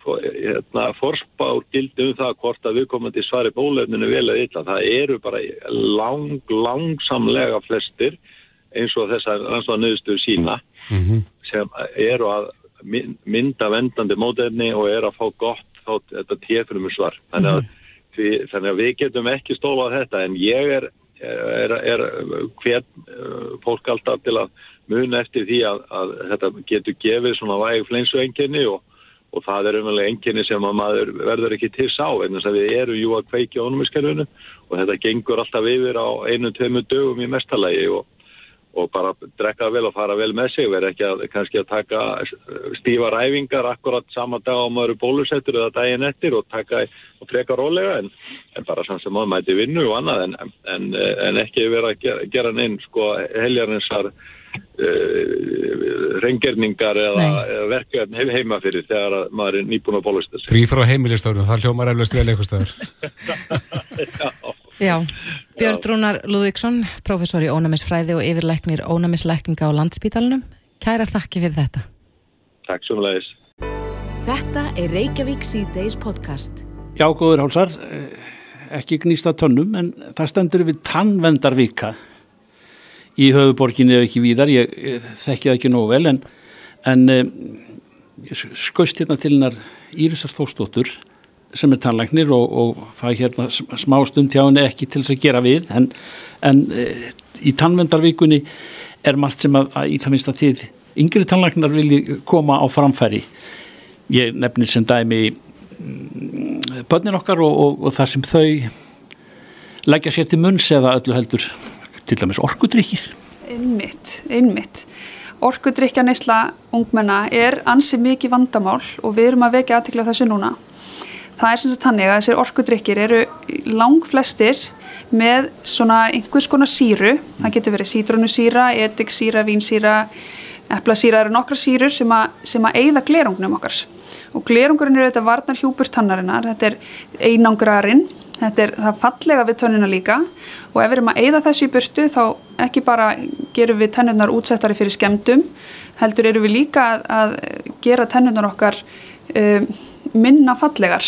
S7: hérna, forspár gildi um það hvort að viðkomandi svari bólefninu vel eða illa. Það eru bara lang, langsamlega flestir eins og þessar ansvar nöðstur sína mm -hmm. sem eru að mynda vendandi mótefni og er að fá gott þá þetta téfnum svar þannig að, því, þannig að við getum ekki stólað þetta en ég er, er, er hver uh, fólk alltaf til að muna eftir því að, að þetta getur gefið svona væg flensu enginni og, og það er umvel enginni sem að maður verður ekki til sá en þess að við erum jú að kveikja ónumiskerfunu og þetta gengur alltaf yfir á einu-tveimu dögum í mestalagi og og bara drekka vel og fara vel með sig verð ekki að kannski að taka stífa ræfingar akkurat sama dag á maður bólusettur eða daginn eftir og taka og treka rólega en, en bara samt sem maður mæti vinnu og annað en, en, en ekki vera að gera, gera neinn sko heljarninsar uh, reyngerningar eða, eða verkefni heima fyrir þegar maður er nýbúin að bólustur
S2: Frí frá heimilistöðunum, það hljómar eflust vel eitthvað stöður
S3: Já. Já, Björn Rúnar Lúðvíksson, professor í ónæmisfræði og yfirleiknir ónæmisleikninga á landsbítalunum. Kæra þakki fyrir þetta.
S7: Takk svo mjög leiðis.
S1: Þetta er Reykjavík C-Days podcast.
S8: Já, góður hálsar, eh, ekki gnýsta tönnum, en það stendur við tannvendarvika í höfuborginni eða ekki víðar, ég, ég þekki það ekki nógu vel, en, en eh, skust hérna til hennar Írisar Þóstóttur sem er tannlæknir og, og fæ hérna smá stund hjá henni ekki til þess að gera við en, en e, í tannvendarvíkunni er margt sem að, að í það minnst að þið yngri tannlæknar vilji koma á framfæri. Ég nefnir sem dæmi mm, börnin okkar og, og, og það sem þau leggja sér til munns eða öllu heldur til dæmis orkudrykkir.
S9: Einmitt, einmitt. Orkudrykja neysla ungmenna er ansið mikið vandamál og við erum að vekja aðtikla þessu núna það er sem sagt þannig að þessir orkudrykkir eru lang flestir með svona einhvers konar síru. Það getur verið sítrónusíra, ediksíra, vínsíra eplasíra eru nokkra sírur sem að, eigða glerungnum okkar. Og glerungurinn eru þetta varnar hjúpur tannarinnar. Þetta er einangrarinn. Þetta er það fallega við tönnuna líka. Og ef við erum að eigða þessu í burtu þá ekki bara gerum við tennurnar útsettari fyrir skemdum heldur eru við líka að, að gera tennurnar okkar um, minna fallegar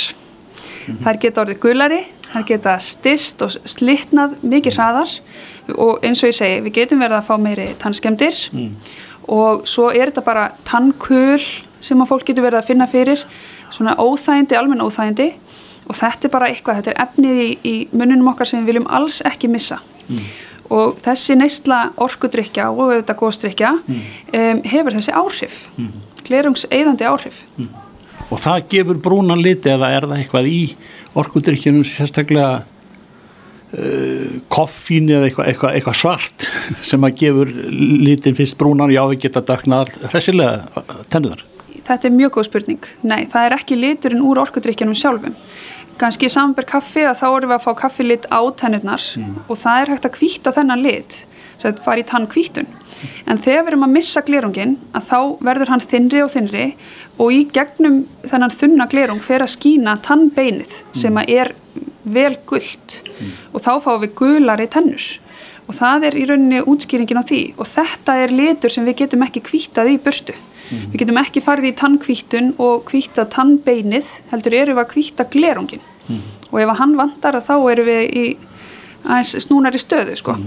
S9: -hmm. þær geta orðið gulari, þær geta stist og slittnað mikið hraðar og eins og ég segi, við getum verið að fá meiri tannskemdir mm. og svo er þetta bara tannkul sem að fólk getur verið að finna fyrir svona óþægindi, almenna óþægindi og þetta er bara eitthvað, þetta er efnið í, í mununum okkar sem við viljum alls ekki missa mm. og þessi neistla orkudrykja og þetta góðstrykja mm. um, hefur þessi áhrif mm. glerungseiðandi áhrif
S8: mm og það gefur brúnan liti eða er það eitthvað í orkudrykkjunum sérstaklega uh, koffín eða eitthvað, eitthvað, eitthvað svart sem að gefur litin fyrst brúnan já við geta döknað hressilega tennuðar
S9: Þetta er mjög góð spurning. Nei, það er ekki liturinn úr orkudrykkjunum sjálfum. Ganski samanber kaffi að þá erum við að fá kaffilit á tennurnar mm. og það er hægt að kvíta þennan lit, að það fari í tann kvítun. En þegar við erum að missa glerungin að þá verður hann þinri og þinri og í gegnum þennan þunna glerung fer að skína tannbeinið sem að er vel gullt mm. og þá fáum við gulari tennur og það er í rauninni útskýringin á því og þetta er litur sem við getum ekki kvítað í burtu. Mm. Við getum ekki farið í tannkvítun og kvítað tannbeinið heldur eru við að kvíta glerungin mm. og ef að hann vandar þá eru við í snúnari stöðu sko.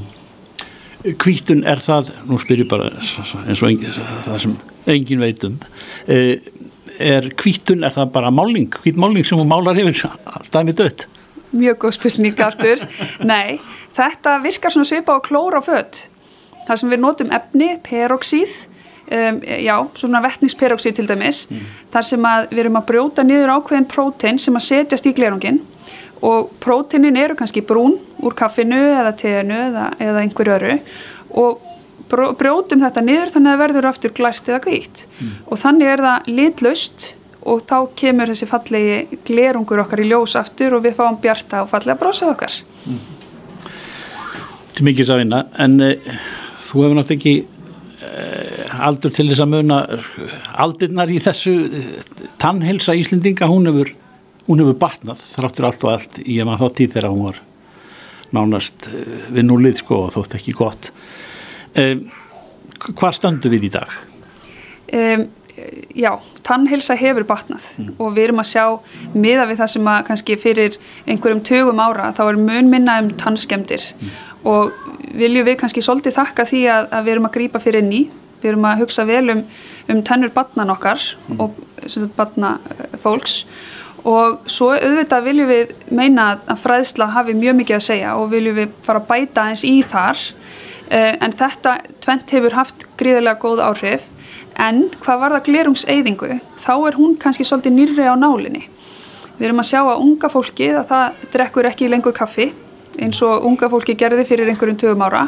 S8: Kvítun er það, nú spyr ég bara eins og engin, það sem engin veitum eh, er kvítun, er það bara máling kvítmáling sem hún málar yfir alltaf með dött
S9: Mjög góð spilning aftur Nei, þetta virkar svona svipa á klóra og fött það sem við notum efni, peroxíð um, já, svona vettningsperoxíð til dæmis, mm. þar sem að við erum að brjóta niður ákveðin prótein sem að setjast í glerungin og próteinin eru kannski brún úr kaffinu eða teginu eða, eða einhverju öru og brjótum þetta niður þannig að það verður aftur glæst eða gvítt mm. og þannig er það litlaust og þá kemur þessi fallegi glerungur okkar í ljós aftur og við fáum bjarta og fallega brósað okkar mm.
S8: Til mikið sá vinna en uh, þú hefur náttúrulega ekki uh, aldur til þess að muna aldirnar í þessu uh, tannhelsa Íslendinga, hún hefur hún hefur batnað þráttur allt og allt í að maður þá tíð þegar hún var nánast við núlið sko og þótt ekki gott Um, hvað stöndu við í dag?
S9: Um, já, tannhilsa hefur batnað mm. og við erum að sjá miða við það sem að kannski fyrir einhverjum tögum ára þá er mun minna um tannskemdir mm. og viljum við kannski svolítið þakka því að, að við erum að grýpa fyrir í við erum að hugsa vel um, um tennur batnan okkar mm. og batna fólks og svo auðvitað viljum við meina að fræðsla hafi mjög mikið að segja og viljum við fara að bæta eins í þar. Eh, en þetta tvent hefur haft gríðilega góð áhrif. En hvað var það glerungseyðingu þá er hún kannski svolítið nýrri á nálinni. Við erum að sjá að unga fólki að það drekkur ekki lengur kaffi eins og unga fólki gerði fyrir einhverjum tögum ára.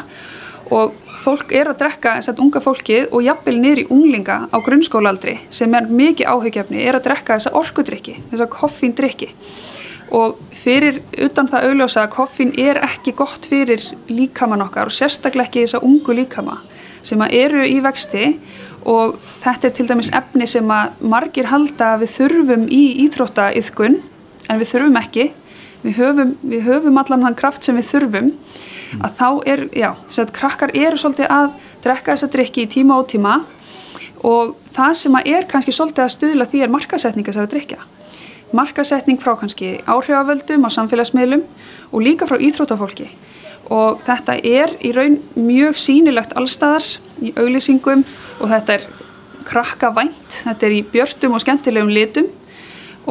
S9: Og fólk er að drekka þess að unga fólki og jafnvel í unglinga á grunnskólaaldri sem er mikið áhugjefni er að drekka þessa orkudrykki, þessa koffíndrykki. Og fyrir utan það augljósa að koffín er ekki gott fyrir líkamann okkar og sérstaklega ekki þess að ungu líkama sem að eru í vexti. Og þetta er til dæmis efni sem að margir halda að við þurfum í íþróttaiðkun en við þurfum ekki. Við höfum, við höfum allan hann kraft sem við þurfum að þá er, já, þess að krakkar eru svolítið að drekka þessa drikki í tíma og tíma og það sem að er kannski svolítið að stuðla því er markasetninga þessara drikja markasetning frá kannski áhrifavöldum á samfélagsmiðlum og líka frá íþrótafólki og þetta er í raun mjög sínilegt allstaðar í auglýsingum og þetta er krakka vænt, þetta er í björtum og skemmtilegum litum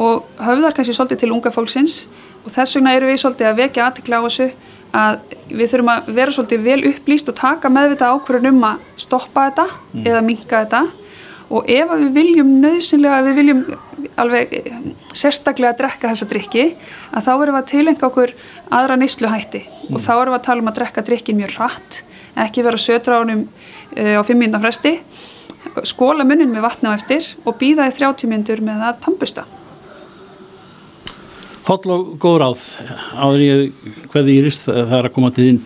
S9: og höfðar kannski svolítið til unga fólksins og þess vegna eru við svolítið að vekja aðtikla á þessu að við þurfum að vera svolítið vel upplýst og taka meðvita ákvörðun um að stoppa þetta mm. eða minka þetta og ef við viljum nöðsynlega, við viljum alveg sérstaklega að drekka þessa drikki að þá erum við að tilengja okkur aðra neysluhætti mm. og þá erum við að tala um að drekka drikkin mjög rætt, ekki vera sötra ánum uh, á fimm minna fresti skóla munnin með vatna á eftir og býða í þrjáttímyndur með að tampusta
S8: Hóll og góð ráð. Áður ég hverði ég rist það er að koma til þín.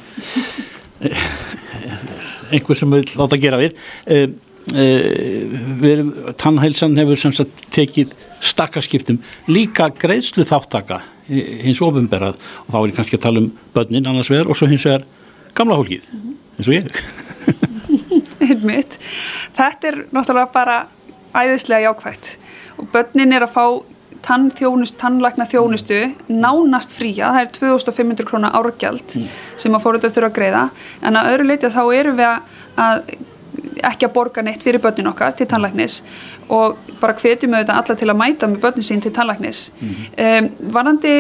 S8: Einhver sem vil láta gera við. Um, uh, tannhælsan hefur sem sagt tekið stakkarskiptum líka greiðslu þáttaka hins ofinberað og þá er ég kannski að tala um börnin annars vegar og svo hins vegar gamla hólkið eins og ég.
S9: Einmitt. Þetta er náttúrulega bara æðislega jákvægt og börnin er að fá tannþjónust, tannlækna þjónustu nánast fría, það er 2500 krónar árgjald mm. sem að fóröldar þurfa að greiða en að öðru leiti þá erum við að ekki að borga neitt fyrir börnin okkar til tannlæknis og bara hvetjum við þetta alla til að mæta með börnin sín til tannlæknis mm. um, Varandi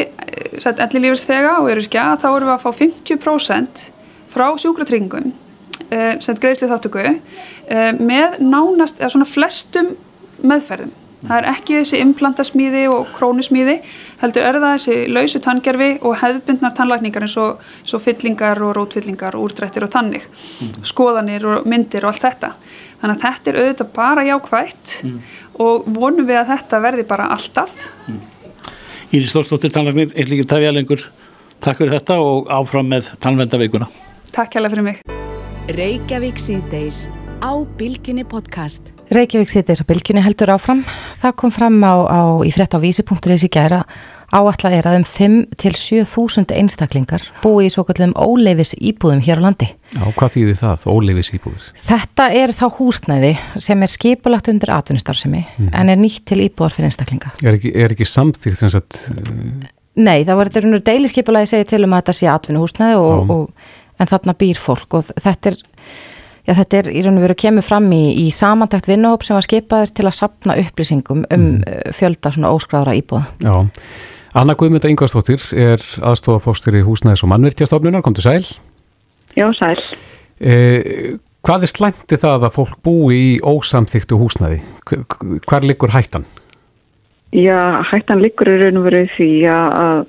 S9: allir lífis þega og eru ekki að þá erum við að fá 50% frá sjúkratringum uh, sem greiðslu þáttöku uh, með nánast, eða svona flestum meðferðum það er ekki þessi implantasmíði og krónismíði heldur er það þessi lausu tanngerfi og hefðbundnar tannlækningar eins og, og fyllingar og rótfyllingar og úrdrættir og tannig mm. skoðanir og myndir og allt þetta. Þannig að þetta er auðvitað bara jákvægt mm. og vonum við að þetta verði bara alltaf. Mm.
S8: Íri Stórstóttir tannlæknir, Eilíkir Tafjalengur Takk fyrir þetta og áfram með tannvendaveikuna
S9: Takk hjálpa fyrir mig
S1: Reykjavík
S3: Reykjavík sittis og bylginni heldur áfram. Það kom fram á, á í frett á vísi.is í gæra áallega er að um 5 til 7.000 einstaklingar búi í svo kallum óleifis íbúðum hér á landi.
S2: Já, hvað þýðir það, óleifis íbúður?
S3: Þetta er þá húsnæði sem er skipulagt undir atvinnustarfsemi mm. en er nýtt til íbúðar fyrir einstaklinga.
S2: Er ekki, er ekki samþýgt sem sagt... Uh...
S3: Nei, það var þetta deiliskeipulagi segið til um að þetta sé atvinnuhúsnæði og, og, en þarna býr fólk og þetta er Já, þetta er í raun og veru kemur fram í, í samantækt vinnuhóp sem var skipaður til að sapna upplýsingum um mm. Eh, fjölda svona óskráðra íbúða.
S2: Já, Anna Guðmynda Ingvarstóttir er aðstofafóstur í húsnæðis og mannvirkjastofnunar, kom til sæl.
S10: Já, sæl.
S2: Eh, hvað er slæmti það að fólk búi í ósamþyktu húsnæði? Hvar liggur hættan?
S10: Já, hættan liggur í raun og veru því að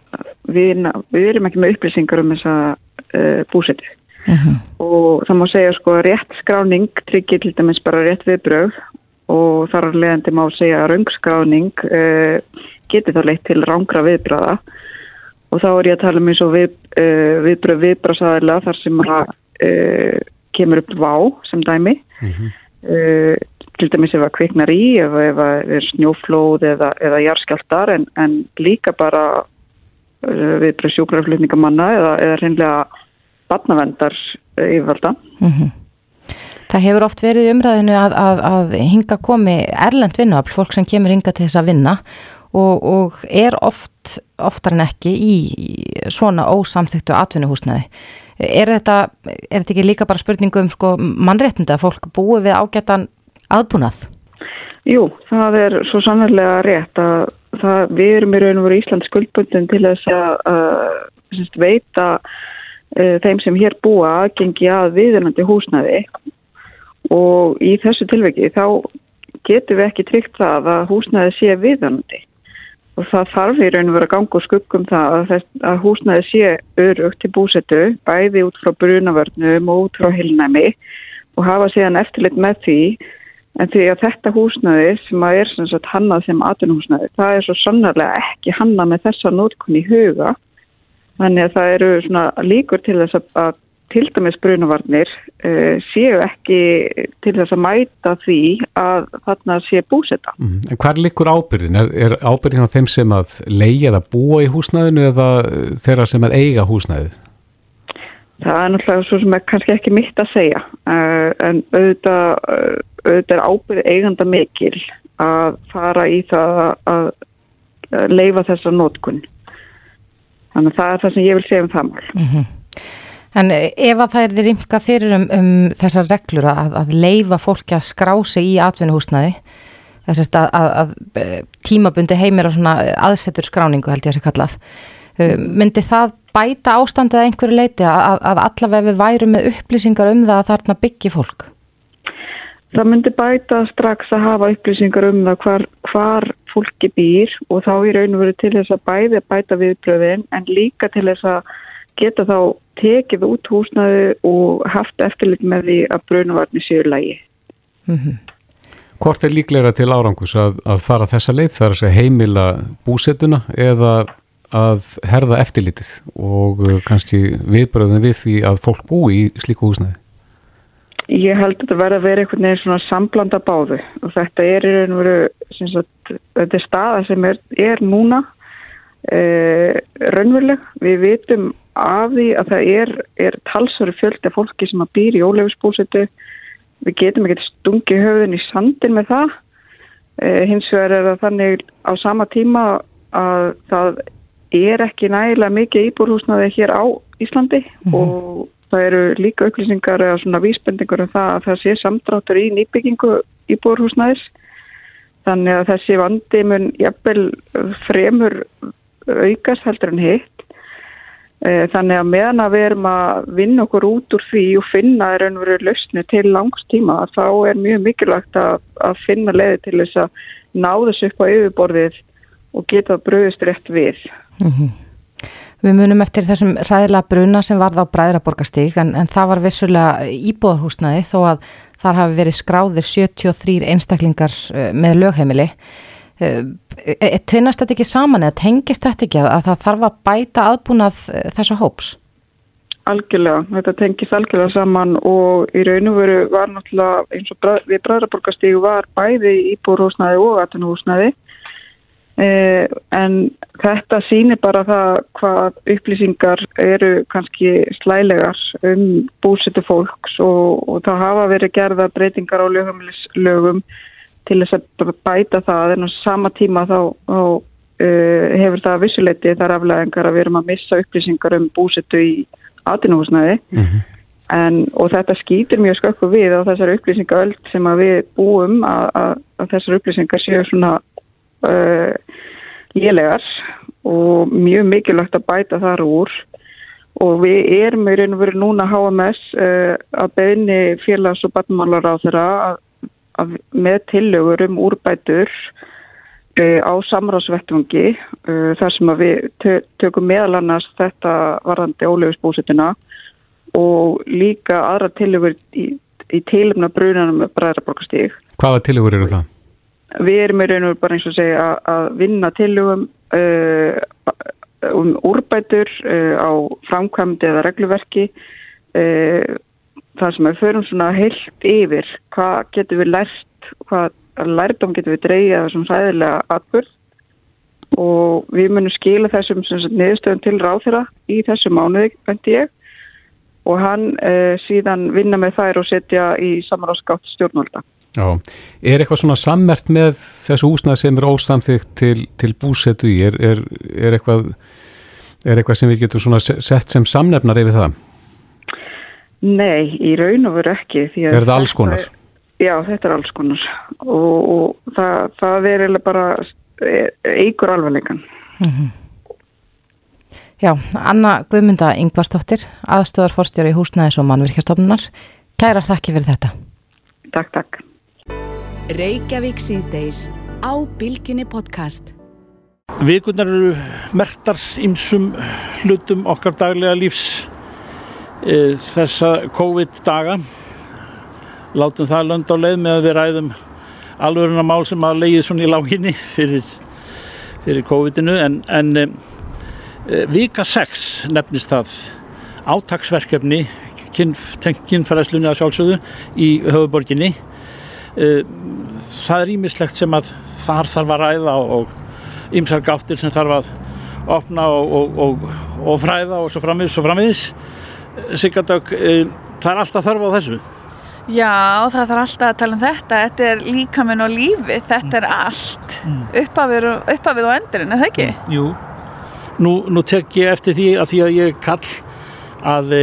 S10: við, við erum ekki með upplýsingar um þessa uh, búsetu uh mhm. -huh. og það má segja sko að rétt skráning tryggir til dæmis bara rétt viðbröð og þar er leðandi má segja að raungskráning uh, getur þá leitt til rángra viðbröða og þá er ég að tala um eins og við, uh, viðbröð viðbröðsæðila þar sem að uh, kemur upp vá sem dæmi uh -huh. til dæmis ef að kviknar í ef, ef að er snjóflóð eða, eða jarskjáltar en, en líka bara uh, viðbröð sjúkraflutningamanna eða, eða reynlega barnavendar yfirvalda. Mm -hmm.
S3: Það hefur oft verið umræðinu að, að, að hinga komi erlend vinnuafl, fólk sem kemur hinga til þess að vinna og, og er oft, oftar en ekki í svona ósamþyktu atvinnuhúsnaði. Er þetta, er þetta ekki líka bara spurningu um sko, mannréttinda að fólk búi við ágætan aðbúnað?
S10: Jú, það er svo sannlega rétt að það, við erum í raun og veru Íslands skuldbundin til þess að, að veita þeim sem hér búa aðgengi að viðunandi húsnaði og í þessu tilveki þá getur við ekki tryggt það að húsnaði sé viðunandi. Og það þarf í raun og vera gang og skuggum það að, þess, að húsnaði sé örugt til búsetu bæði út frá brunavörnum og út frá hilnæmi og hafa síðan eftirlit með því. En því að þetta húsnaði sem að er sem sagt hannað sem atunhúsnaði það er svo sannarlega ekki hannað með þessa nótkunni huga Þannig að það eru svona líkur til þess að til dæmis brunavarnir uh, séu ekki til þess að mæta því að þarna sé búsetta.
S2: Mm. En hvað líkur ábyrðin? Er, er ábyrðin á þeim sem að leigja eða búa í húsnæðinu eða þeirra sem að eiga húsnæðið?
S10: Það er náttúrulega svo sem er kannski ekki mitt að segja uh, en auðvitað, auðvitað er ábyrð eiganda mikil að fara í það að leifa þessa nótkunn. Þannig að það er það sem ég vil segja um það mál. Mm -hmm.
S3: En ef að það er því rimka fyrir um, um þessar reglur að, að leifa fólki að skrá sig í atvinnuhúsnaði, þess að, að, að tímabundi heimir á svona aðsetur skráningu held ég að sé kallað, um, myndi það bæta ástandið að einhverju leiti að allavega við værum með upplýsingar um það að þarna byggi fólk?
S10: Það myndi bæta strax að hafa upplýsingar um það hvar, hvar fólki býr og þá í raun og veru til þess að bæði bæta viðbröðin en líka til þess að geta þá tekið út húsnaði og haft eftirlit með því að brunavarni séu lægi. Mm
S2: -hmm. Hvort er líklega til árangus að, að fara þessa leið þar að heimila búsetuna eða að herða eftirlitið og uh, kannski viðbröðin við því að fólk búi í slíku húsnaði?
S10: Ég held að þetta verði að vera einhvern veginn svona samblanda báðu og þetta er í raun og veru, sagt, þetta er staða sem er, er núna eh, raunveruleg. Við vitum af því að það er, er talsveru fjöldi af fólki sem að býr í ólefusbúsetu. Við getum ekki stungi höfðin í sandin með það Eh, hins vegar er það þannig á sama tíma að það er ekki nægilega mikið íbúrhúsnaði hér á Íslandi og það eru líka upplýsingar eða svona vísbendingur um það að það sé samdráttur í nýbyggingu íbúrhúsnaðis þannig að þessi vandi mun jafnvel fremur aukast heldur en hitt. Eh, Þannig að meðan að við erum að vinna okkur út úr því og finna er raunveru lausni til langs tíma þá er mjög mikilvægt að, að finna leiði til þess að ná þessu upp á yfirborðið og geta bröðist rétt við.
S3: Við munum eftir þessum ræðilega bruna sem varð á Bræðraborgastík en, en það var vissulega íbúðarhúsnaði þó að þar hafi verið skráðir 73 einstaklingar eh, með lögheimili. Eh, eh, Tvinnast þetta ekki saman eða tengist þetta ekki að, að það þarf að bæta aðbúnað eh, þessu hóps?
S10: Algjörlega, þetta tengist algjörlega saman og í raun og veru var náttúrulega eins og við Bræðraborgastígu var bæði íbúrhúsnaði og atunhúsnaði eh, en þetta sýnir bara það hvað upplýsingar eru kannski slælegar um búsetu fólks og, og það hafa verið gerða breytingar á lögum til þess að bæta það. En á sama tíma þá, þá uh, hefur það vissuleiti þar afleðingar að við erum að missa upplýsingar um búsetu í atinúhúsnaði en, og þetta skýtur mjög skökku við á þessar upplýsingaöld sem að við búum að, að, að þessar upplýsingar séu svona lélegar og mjög mikilvægt að bæta þar úr og við erum í raun og veru núna HMS uh, að beðni félags- og batnmálar á þeirra með tillögur um úrbætur uh, á samráðsvettvangi uh, þar sem að við tö- tökum meðal annars þetta varðandi óleifisbúsetuna og líka aðra tillögur í, í tilumna brunanum með bræðraborgastík.
S2: Hvaða tillögur eru það?
S10: Við erum í raun og bara eins og segja að, vinna tillögum uh, um úrbætur uh, á framkvæmdi eða regluverki uh, þar sem við förum svona heilt yfir hvað getum við lært, hvað lærdom getum við af þessum sæðilega atbyrð og við munum skila þessum niðurstöðum til ráþyra í þessu mánuði, vendi ég og hann uh, síðan vinna með þær og setja í samanláskátt stjórnvalda.
S2: Já, er eitthvað svona sammert með þessu húsnað sem er ósamþygt til, til búsetu í? Er, er, er, eitthvað, er eitthvað sem við getum svona se- sett sem samnefnar yfir það?
S10: Nei, í raun og veru ekki.
S2: Er það alls konar?
S10: Já, þetta er alls konar og, og það, það er eiginlega bara eigur alvarleikan.
S3: Já, Anna Guðmunda Ingvarsdóttir, aðstöðarforstjóri húsnæðis og mannvirkjastofnunar. Kærar þakki fyrir þetta.
S10: Takk, takk.
S1: Reykjavík síðdeis á Bilginni podcast.
S8: Vikurnar eru mertar ymsum hlutum okkar daglega lífs e, þessa COVID-daga. Látum það lönd á leið með að við ræðum alvöruna mál sem að leiði svona í láginni fyrir, fyrir COVID-inu en, en e, e, vika 6 nefnist það tengt kynfæræslunni að sjálfsögðu í höfuborginni. E, það er ímislegt sem að þar þarf að ræða og ymsar gáttir sem þarf að opna og, og, og, og fræða og svo framviðs og framviðs. Sigardök, e, það er alltaf þörf á þessu.
S11: Já, það þarf alltaf að tala um þetta. Þetta er líkaminn og lífið, þetta er allt. Uppafið, og- uppafið og endurinn, er það ekki?
S8: Jú. Nú, nú tek ég eftir því að því að ég kall að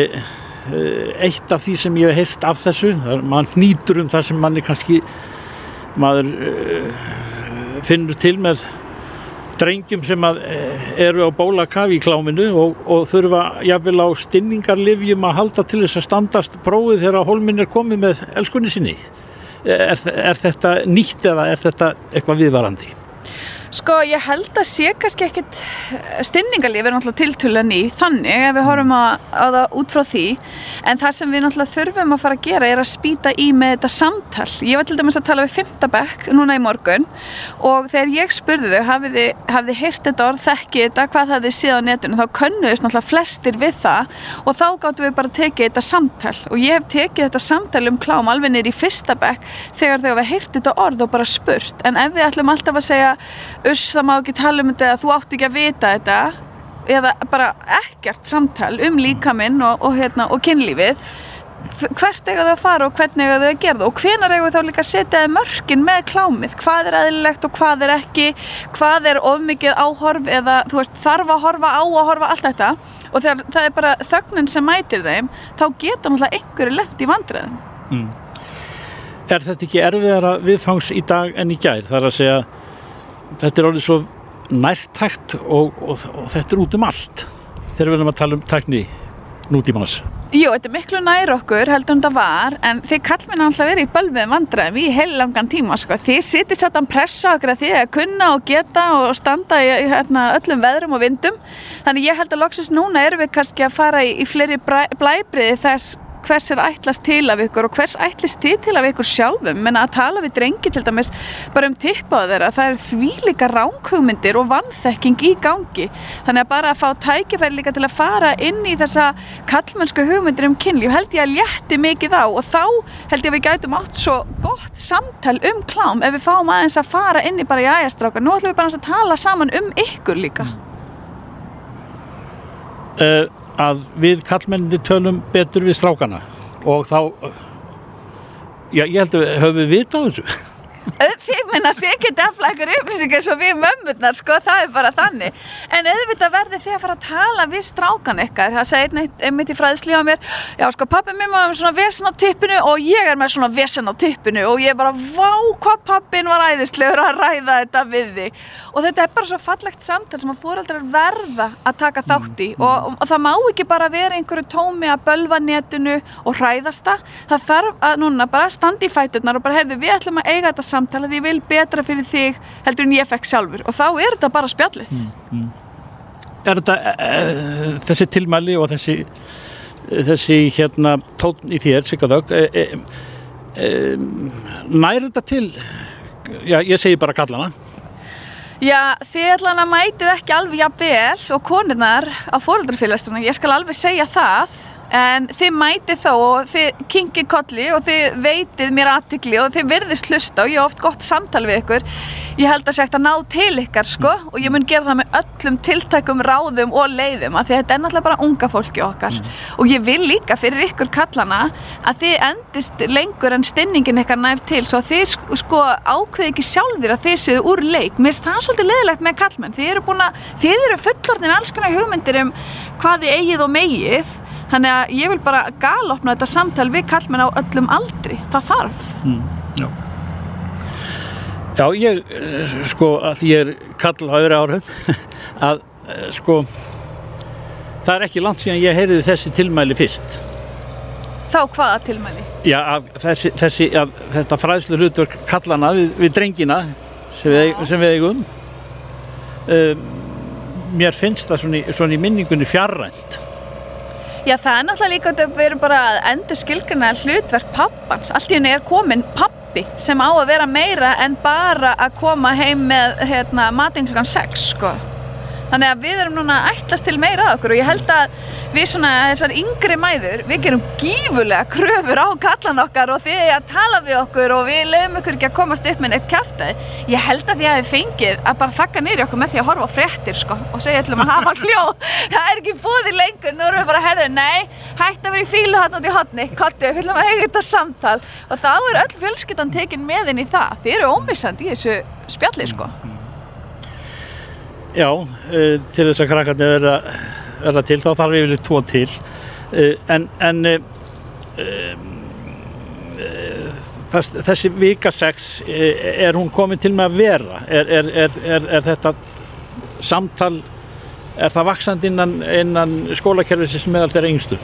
S8: eitt af því sem ég hef heyrt af þessu, mann hnýtur um það sem manni kannski maður e, finnur til með drengjum sem eh, eru á bólakaf í kláminu og, og þurfa jafnvel á stinningarlifjum að halda til þess að standast prófið þegar hólminn er komið með elskunni sinni. Er, er þetta nýtt eða er þetta eitthvað viðvarandi?
S11: Sko, ég held að sé kannski ekkit stinningalíf er náttúrulega tiltölu ný þannig ef við horfum að, að það út frá því. En það sem við náttúrulega þurfum að fara að gera er að spýta í með þetta samtal. Ég var til dæmis að tala við fymtabekk núna í morgun og þegar ég spurði þau hafið þið, hafið þið heyrt þetta orð þekkið þetta, hvað það þið séð á netinu? Þá könnuðist náttúrulega flestir við það og þá gáttum við bara að tekið þetta samtal. Og ég hef tekið þetta samtal um klám alveg niður í fyrsta bekk þegar þau hafa heyrt þetta orð og bara spurt. En ef við ætlum alltaf að segja uss það má ekki tala um þetta þú átt ekki að vita þetta. Eða bara ekkert samtal um líkaminn og, og, hérna, og kynlífið. Hvert eiga þau að fara og hvernig eiga þau að gera það? Og hvenar eiga þau þá líka að setja þau mörkin með klámið, hvað er eðlilegt og hvað er ekki, hvað er ofmikið áhorf eða þú veist þarf að horfa á að horfa allt þetta? Og þegar það er bara þögnin sem mætir þeim þá geta náttúrulega einhverju lent í vandræðum.
S8: Mm. Er þetta ekki erfiðara viðfangs í dag en í gær? Það er að segja, þetta er orðið svo nærtækt og, og, og þetta er út um allt þegar við erum að tala um tækni nútímanns.
S11: Jú, þetta er miklu nær okkur heldur en það var en þið kallmenn alltaf verið í bölvið vandræðum í heil langan tíma sko. þið sittir svolítið pressa okkur að þið að kunna og geta og standa í, í hérna, öllum veðrum og vindum þannig ég held að loksins núna erum við kannski að fara í, í fleiri blæbriði þess hvers er ætlast til af ykkur og hvers ætlist til til af ykkur sjálfum? Menna að tala við drengi til dæmis bara um tippaðu þeirra, það er því líka ránkugmyndir og vannþekking í gangi. Þannig að bara að fá tækifæri líka til að fara inn í þessa kallmennsku hugmyndir um kynlíf held ég að létti mikið á. Og þá held ég að við gætum átt svo gott samtal um klám ef við fáum aðeins að fara inn í bara í ægastráka, nú ætlum við bara að tala saman um ykkur líka.
S8: Uh, að við kallmenninni tölum betur við strákana og þá, já, ég held að höfum við vita á þessu.
S11: Þið menna þið geta afla ykkur upplýsingar svo við mömmurnar sko, það er bara þannig. En auðvitað verði þið að fara að tala við strákan ykkar, það segir neitt einmitt í fræðsli á mér, já sko pappi mér var með svona vesen á tippinu og ég er með svona vesen á tippinu. Og ég bara vá hvað pappin var æðislegur að ræða þetta við þig. Og þetta er bara svo fallegt samtal sem að fóreldrar verða að taka þátt í. Og, og það má ekki bara vera einhverju tómi að bölva netinu og hræðast það, þarf að núna bara standa í fæturnar og bara heyrðu við ætlum að eiga þetta samtal að ég vil betra fyrir þig heldur en ég fekk sjálfur. Og þá er þetta bara spjallið.
S8: Er þetta uh, þessi tilmæli og þessi, þessi hérna tónn í þér, Sigardögg, uh, uh, nær þetta til, já, ég segi bara kallana,
S11: Já, þið ætlan að mætið ekki alveg jafn vel og konurnar á fóreldrafélagsturna, ég skal alveg segja það en þið mætið þó og þið kingið kolli og þið veitið mér aðtikli og þið virðist hlusta og ég hef oft gott samtal við ykkur. Ég held að sé hægt að ná til ykkar sko og ég mun gera það með öllum tiltækum ráðum og leiðum að því að þetta er náttúrulega bara unga fólki okkar. Og ég vil líka fyrir ykkur kallana að þið endist lengur en stinningin ykkar nær til svo þið sk- sko ákveði ekki sjálfur að þið séu úr leik. Mér finnst það svolítið leðilegt með kallmenn þið eru að, þið eru fullorðin með alls konar hugmyndir um hvað þið eigið og megið þannig að ég vil bara galopna þetta samtal við kallmenn á öllum aldri það þarf
S8: já. Já, ég, eh, sko, að ég er kall á öðru árum, að, eh, sko, það er ekki langt síðan ég heyriði þessi tilmæli fyrst.
S11: þá hvaða tilmæli
S8: Já, að þessi, þessi, að þetta fræðslu hlutverk kallana við, við drengina sem við, sem við eigum, um, mér finnst það svona í, svona í minningunni fjarrænt.
S11: Já, það er náttúrulega líka að við erum bara að endur skilgrina hlutverk pappans. Allt í henni er komin pappi sem á að vera meira en bara að koma heim með hérna, matinn klukkan 6, sko. Þannig að við erum núna að ætlast til meira af okkur og ég held að við svona þessar yngri mæður, við gerum gífulega kröfur á kallan okkar og þið að tala við okkur og við leiðum ykkur ekki að komast upp með neitt kæftæði. Ég held að ég hefði fengið að bara þakka niður í okkur með því að horfa á fréttir sko og segja ætlum að hafa hljóð. Það er ekki búið lengur, nú erum við bara að herðu, nei, hætti að vera í fílu hann út í hotni, kottu, við ætlum að eiga þetta samtal og þá er öll fjölskyldan tekin með inn í það. Þið eru ómissandi í þessu spjalli sko.
S8: Já, uh, til þess að krakkarnir verða, verða til, þá þarf yfirleitt tvo til. Uh, en en þess, þessi vika 6, uh, er hún komin til með að vera? Er, er, er, er, er þetta samtal, er það vaksandi innan, innan skólakerfisins meðal þeirra yngstu?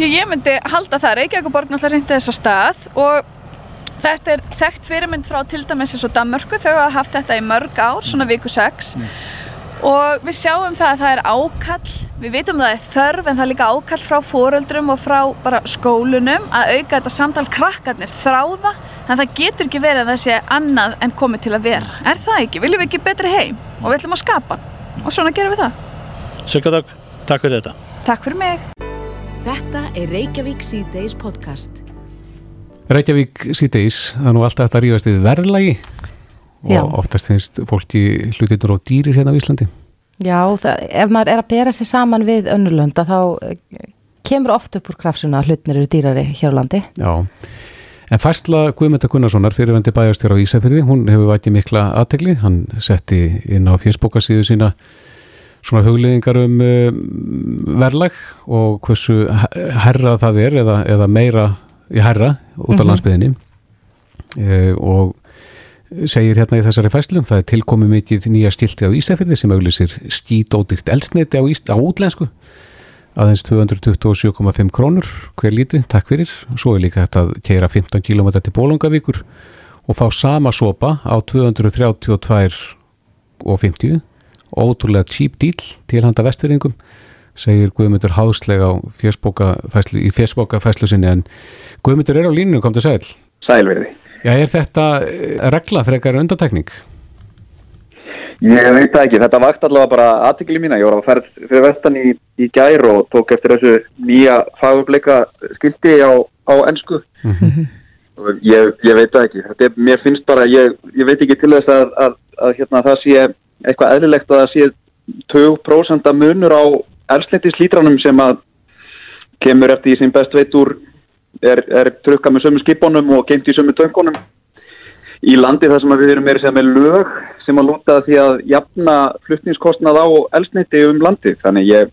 S11: Ég, ég myndi halda það, Reykjavíkuborg náttúrulega reyndi þess á stað og þetta er þekkt fyrirmynd frá til dæmis eins og Danmörku, þau hafa haft þetta í mörg ár, svona viku 6 og við sjáum það að það er ákall, við vitum það er þörf en það er líka ákall frá fóröldrum og frá bara skólunum að auka þetta samtal krakkarnir þráða en það getur ekki verið að það sé annað en komið til að vera. Er það ekki? Viljum við ekki betri heim og við ætlum að skapa hann og svona gerum við það.
S8: Sigurdag, takk fyrir þetta.
S11: Takk fyrir mig.
S1: Þetta er Reykjavík C-Days podcast.
S2: Reykjavík síðdeis, það er nú alltaf hægt að rífast við verðlagi
S3: Já.
S2: og oftast finnst fólki hlutinur og dýrir hérna á Íslandi.
S3: Já, það, ef maður er að bera sig saman við önnulönda þá eh, kemur oft upp úr krafsuna að hlutnir eru dýrari hér á landi.
S2: Já, en færsla Guðmynda Gunnarssonar fyrirvendi bæjastjóra á Ísafyrði, hún hefur vætið mikla aðtegli, hann setti inn á fjersbókarsíðu sína svona hugliðingar um uh, verðlag og hversu herra það er eða, eða meira í herra út á
S12: Mhm.
S2: landsbyðinni uh, og segir hérna í þessari fæslum það er tilkomið mikið nýja stilti á Ísafyrði sem auglýsir skítódýrt eldsneiti á, á útlensku. Aðeins 227,5 krónur hver lítri, takk fyrir. Svo er líka þetta að keira 15 km til Bólungavíkur og fá sama sopa á 232 og 50 ótrúlega cheap deal til handa vestfyrringum segir Guðmundur háðslega í fjersbókafæslu sinni en Guðmundur er á línu, kom til sæl
S12: Sælverði.
S2: Já, er þetta eh, regla frekar undantekning?
S12: Ég veit það ekki, þetta vakt allavega bara aðtikli mína, ég var að ferð fyrir vestan í, í gær og tók eftir þessu nýja fagubleika skildi á, á ennsku og ég, ég veit það ekki, þetta er, mér finnst bara, ég, ég veit ekki til þess að, að, að hérna, það sé eitthvað eðlilegt að það sé 20% munur á eldsleitis sem að kemur eftir því sem best veit úr er, er trukka með sömu skipunum og geimt í sömu töngunum. Í landi þar sem að við erum meira sem með lög sem að lúta því að jafna flutningskostnað á elsniti um landi þannig ég,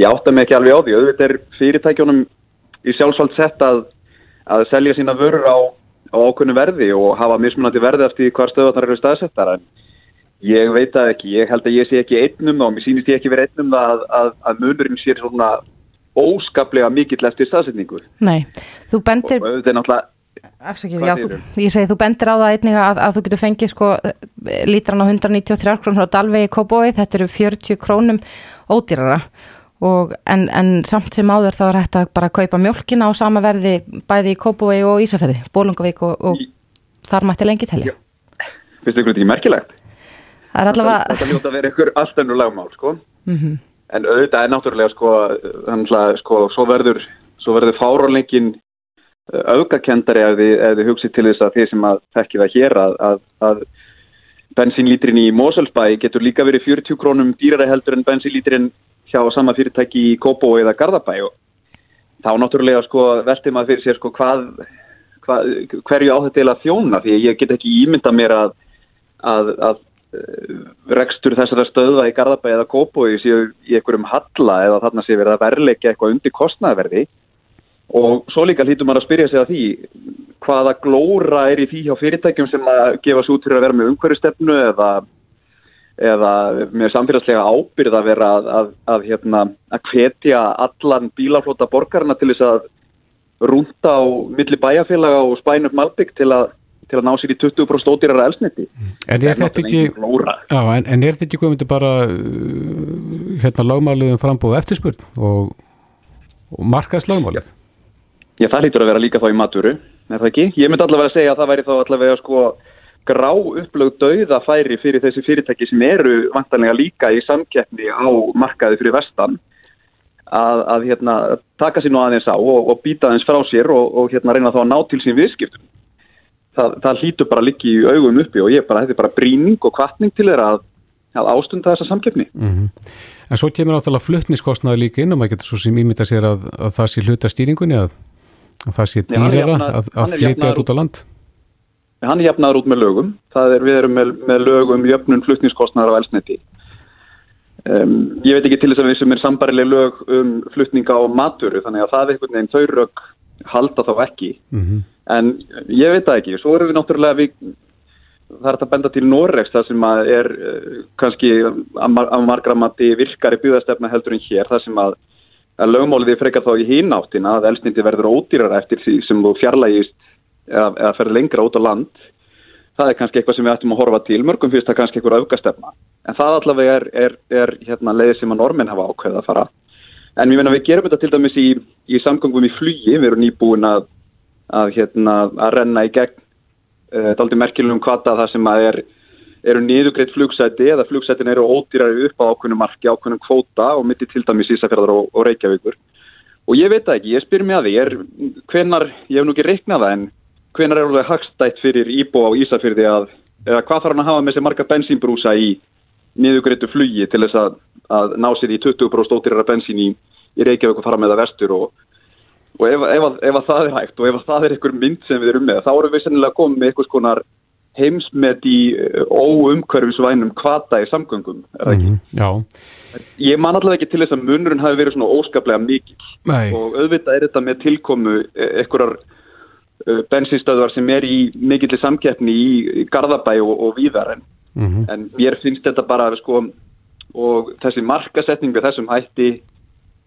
S12: ég átta mig ekki alveg á því. Auðvitað er fyrirtækjunum í sjálfsvald sett að, að selja sína vörur á, á ákunnu verði og hafa mismunandi verði eftir hvar stöðarnar eru staðsettar. En ég veit það ekki, ég held að ég sé ekki einnum þá, mér sýnist ég ekki verið einnum að, að, að munurinn sé svona óskaplega mikill eftir staðsetningu
S3: Nei, þú bendir...
S12: og auðvitað er náttúrulega
S3: Afsakið, já, þú, ég segi þú bendir á það einnig að, að þú getur fengið sko lítran á 193 krónur á Dalvegi Kóbói, þetta eru 40 krónum ódýrara og en, en samt sem áður þá er hægt að bara kaupa mjólkina á sama verði bæði í Kóbói og Ísafjörði, Bólungavík og, og þar mætti lengi telja.
S12: finnst ykkur þetta ekki merkilegt?
S3: Það er allavega,
S12: Þetta hljóta að vera ykkur allt ennur lagmál, sko.
S3: mm
S12: En auðvitað er náttúrulega, sko, að, sko, svo verður, verður fáránleikin aukakendari ef þið, þið hugsið til þess að þið sem að þekki það hér að, að, að bensínlítrin í Moselsbæ getur líka verið 40 krónum dýrari heldur en bensínlítrin hjá sama fyrirtæki í Kópó eða Garðabæ. Og þá náttúrulega, sko, veltið maður fyrir sér, sko, hvað, hvað hverju á þetta til að þjóna? Því ég get ekki ímynda mér að, að, eh, rekstur þessara stöða í Garðabæ eða Kópói séu í einhverjum halla eða þarna sé verið að verleika eitthvað undir kostnaðverði og svo líka hlýtur maður að spyrja sig að því hvaða glóra er í því hjá fyrirtækjum sem að gefa svo út fyrir að vera með umhverjustefnu eða, eða með samfélagslega ábyrð að vera að, að, að, hérna, að hvetja allan bílaflóta borgarna til þess að rúnta á milli bæjarfélaga og spæn upp Malbygg til að til að ná sér í 20% ódýrara elsniti.
S2: En er þetta ekki, já, en, en er þetta ekki komundu bara uh, hérna lagmáliðum frambúð eftirspurn og, og markaðs lagmálið?
S12: Já, það lítur að vera líka þá í maturu, er það ekki? Ég myndi allavega að segja að það væri þá allavega sko grá upplög dauða færi fyrir þessi fyrirtæki sem eru vantanlega líka í samkeppni á markaði fyrir vestan að, að hérna, taka sér nú aðeins á og, og býta aðeins frá sér og, og hérna, reyna þá að ná til sín viðskiptum. Það, það hlýtur bara að liggja í augum uppi og ég bara, þetta er bara bríning og kvartning til þeirra að, að ástunda þessa samkeppni.
S2: Mm En svo kemur náttúrulega fluttniskostnaði líka inn og maður getur svo sem ímynda sér að, að það sé hluta stýringunni að, að það sé dýrara að, að flytja þetta út á land.
S12: Hann er jafnaður út með lögum. Er, við erum með, með lögum jöfnun flutningskostnaðar á elsneti. Um, ég veit ekki til þess að við sem er sambarileg lög um flutninga á maturu, þannig að það er einhvern veginn þau rög halda þá ekki.
S2: Mm
S12: En ég veit það ekki. Svo erum við náttúrulega, við, það er þetta að benda til Noregs, það sem að er uh, kannski að mar- að margra mati virkari byggðastefna heldur en hér, það sem að, að lögmálið er frekar þá í hináttina að elsniti verður ódýrar eftir því sem þú fjarlægist eða, eða ferð lengra út á land. Það er kannski eitthvað sem við ættum að horfa til, mörgum fyrst það kannski eitthvað aukastefna. En það allavega er, er, er hérna, leiði sem að normin hafa ákveðið að fara. En ég meina við gerum þetta til dæmis í, í samgöngum í flugi, við erum nýbúin að að, hérna, að renna í gegn. Uh, daldi merkilegum kvata það sem að er, eru niðugreitt flugsæti eða flugsætin eru ódýrari upp á ákveðnum marki, ákveðnum kvóta og mitt í til dæmis Ísafjörðar og, og Reykjavíkur. Og ég veit það ekki, ég spyr mig að því er, hvenar, ég hef nú ekki reiknað það en hvenar er alveg hagstætt fyrir íbú á Ísafjörði að, eða hvað þarf hann að hafa með sér marga bensínbrúsa í niðugreittu flugi til þess að, að ná sér í 20% ódýrara bensín í, í Reykjavík og fara með það vestur og, og ef, ef, ef, ef að það er hægt og ef að það er einhver mynd sem við erum með þá erum við sennilega komið með einhvers konar heimsmet í eh, óumhverfisvænum kvata í samgöngum það ekki?
S2: Já,
S12: Ég man allavega ekki til þess að munurinn hafi verið svona óskaplega mikil
S2: Nei.
S12: og auðvitað er þetta með tilkomu eh, einhverjar bensinstöðvar sem er í mikilli samkeppni í, Garðabæ og, og víðar en,
S2: Mhm.
S12: en mér finnst þetta bara sko, og þessi markasetning við þessum hætti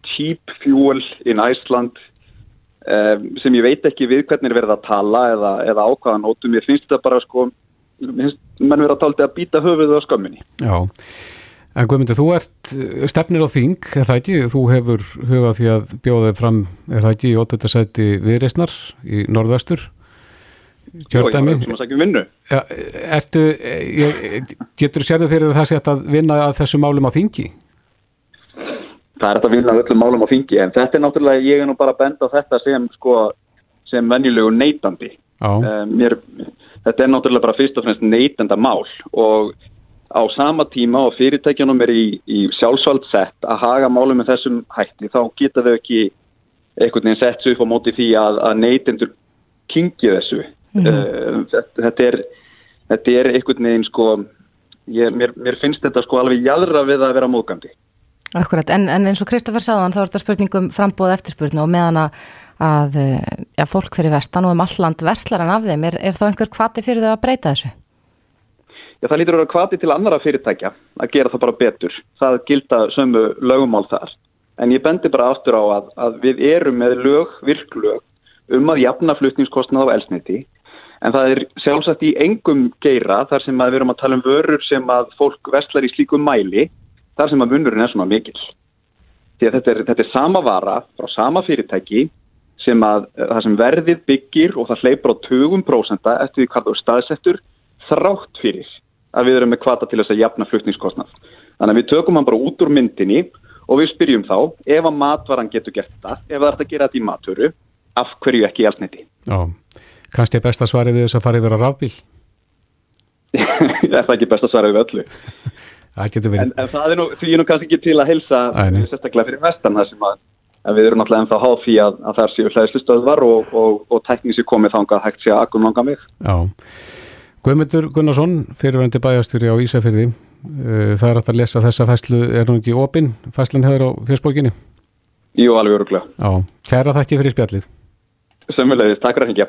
S12: cheap fuel in Iceland sem ég veit ekki við hvernig er verið að tala eða, eða ákvaða nótum, mér finnst þetta bara sko, mér finnst menn verið að tala að býta höfuðu á skömminni
S2: já. En Guðmundur, þú ert eh, stefnir á þing, er það ekki? Þú hefur hugað því að bjóða þig fram, er það ekki, í 8. sæti viðreisnar í norðvestur, kjördæmi.
S12: Sækja um
S2: Ja, ertu, eh, ég, getur sérðu fyrir hægt að vinna að þessu málum á þingi?
S12: Það er þetta að vinna öllum málum á þingi en þetta er náttúrulega, ég er nú bara að benda á þetta sem sko, sem venjulegu neytandi.
S2: Já.
S12: um, mér, þetta er náttúrulega bara fyrst og fremst neytenda mál og á sama tíma og fyrirtækjanum er í, í sjálfsvald sett að haga málum með þessum hætti þá geta þau ekki einhvern veginn sett svo upp á móti því að, að neytendur kingi þessu. Uh, þetta, þetta er þetta er einhvern veginn sko ég, mér, mér finnst þetta sko alveg jæðra við að vera móðgandi
S3: Akkurat, en, en eins og Kristoffer sagðan þá er þetta spurningum frambóð eftirspurnu og meðan að, að eh, já, fólk fyrir vestan og um alland verslar en af þeim, er, er þá einhver kvati fyrir þau að breyta þessu?
S12: Já, það lítur að vera kvati til annara fyrirtækja að gera það bara betur. Það gilda sömu lögumál þar. En ég bendi bara aftur á að, að við erum með lög, virklög, um að jafna flutningskostnað á elsniti. En það er sjálfsagt í engum geira þar sem við erum að tala um vörur sem að fólk vestlar í slíkum mæli, þar sem að munurinn er svona mikil. Því að þetta er, þetta er sama vara frá sama fyrirtæki sem að það sem verðið byggir og það hleypur á 20% eftir því hvað þú er staðsettur þrátt fyrir að við erum með kvata til þess að jafna flutningskostnað. Þannig að við tökum hann bara út úr myndinni og við spyrjum þá ef að matvaran getur gert þetta, ef það ert að gera þetta í matvöru, af hverju ekki í allsniti?
S2: Já, kannski er besta svarið við þess að fara yfir að rafbíl.
S12: er það ekki besta svarið við öllu?
S2: Það getur verið.
S12: En, en það er nú, því er nú kannski ekki til að
S2: nei.
S12: sérstaklega fyrir vestan þar sem að, að við erum náttúrulega ennþá háð því að, að það séu hlæðslustöðvar og, og, og teknísi komið þangað hægt sé að akkur langa mig.
S2: Já. Guðmundur Gunnarsson, fyrirvændi bæjastjóri á Ísafyrði. Uh, Það er hægt að lesa þessa fæslu, er hún ekki opinn, fæslan hefur á fjörsbókinni?
S12: Jú, alveg öruglega.
S2: Já, kæra þakki fyrir spjallið.
S12: Sömmulegis, takk fyrir að hengja.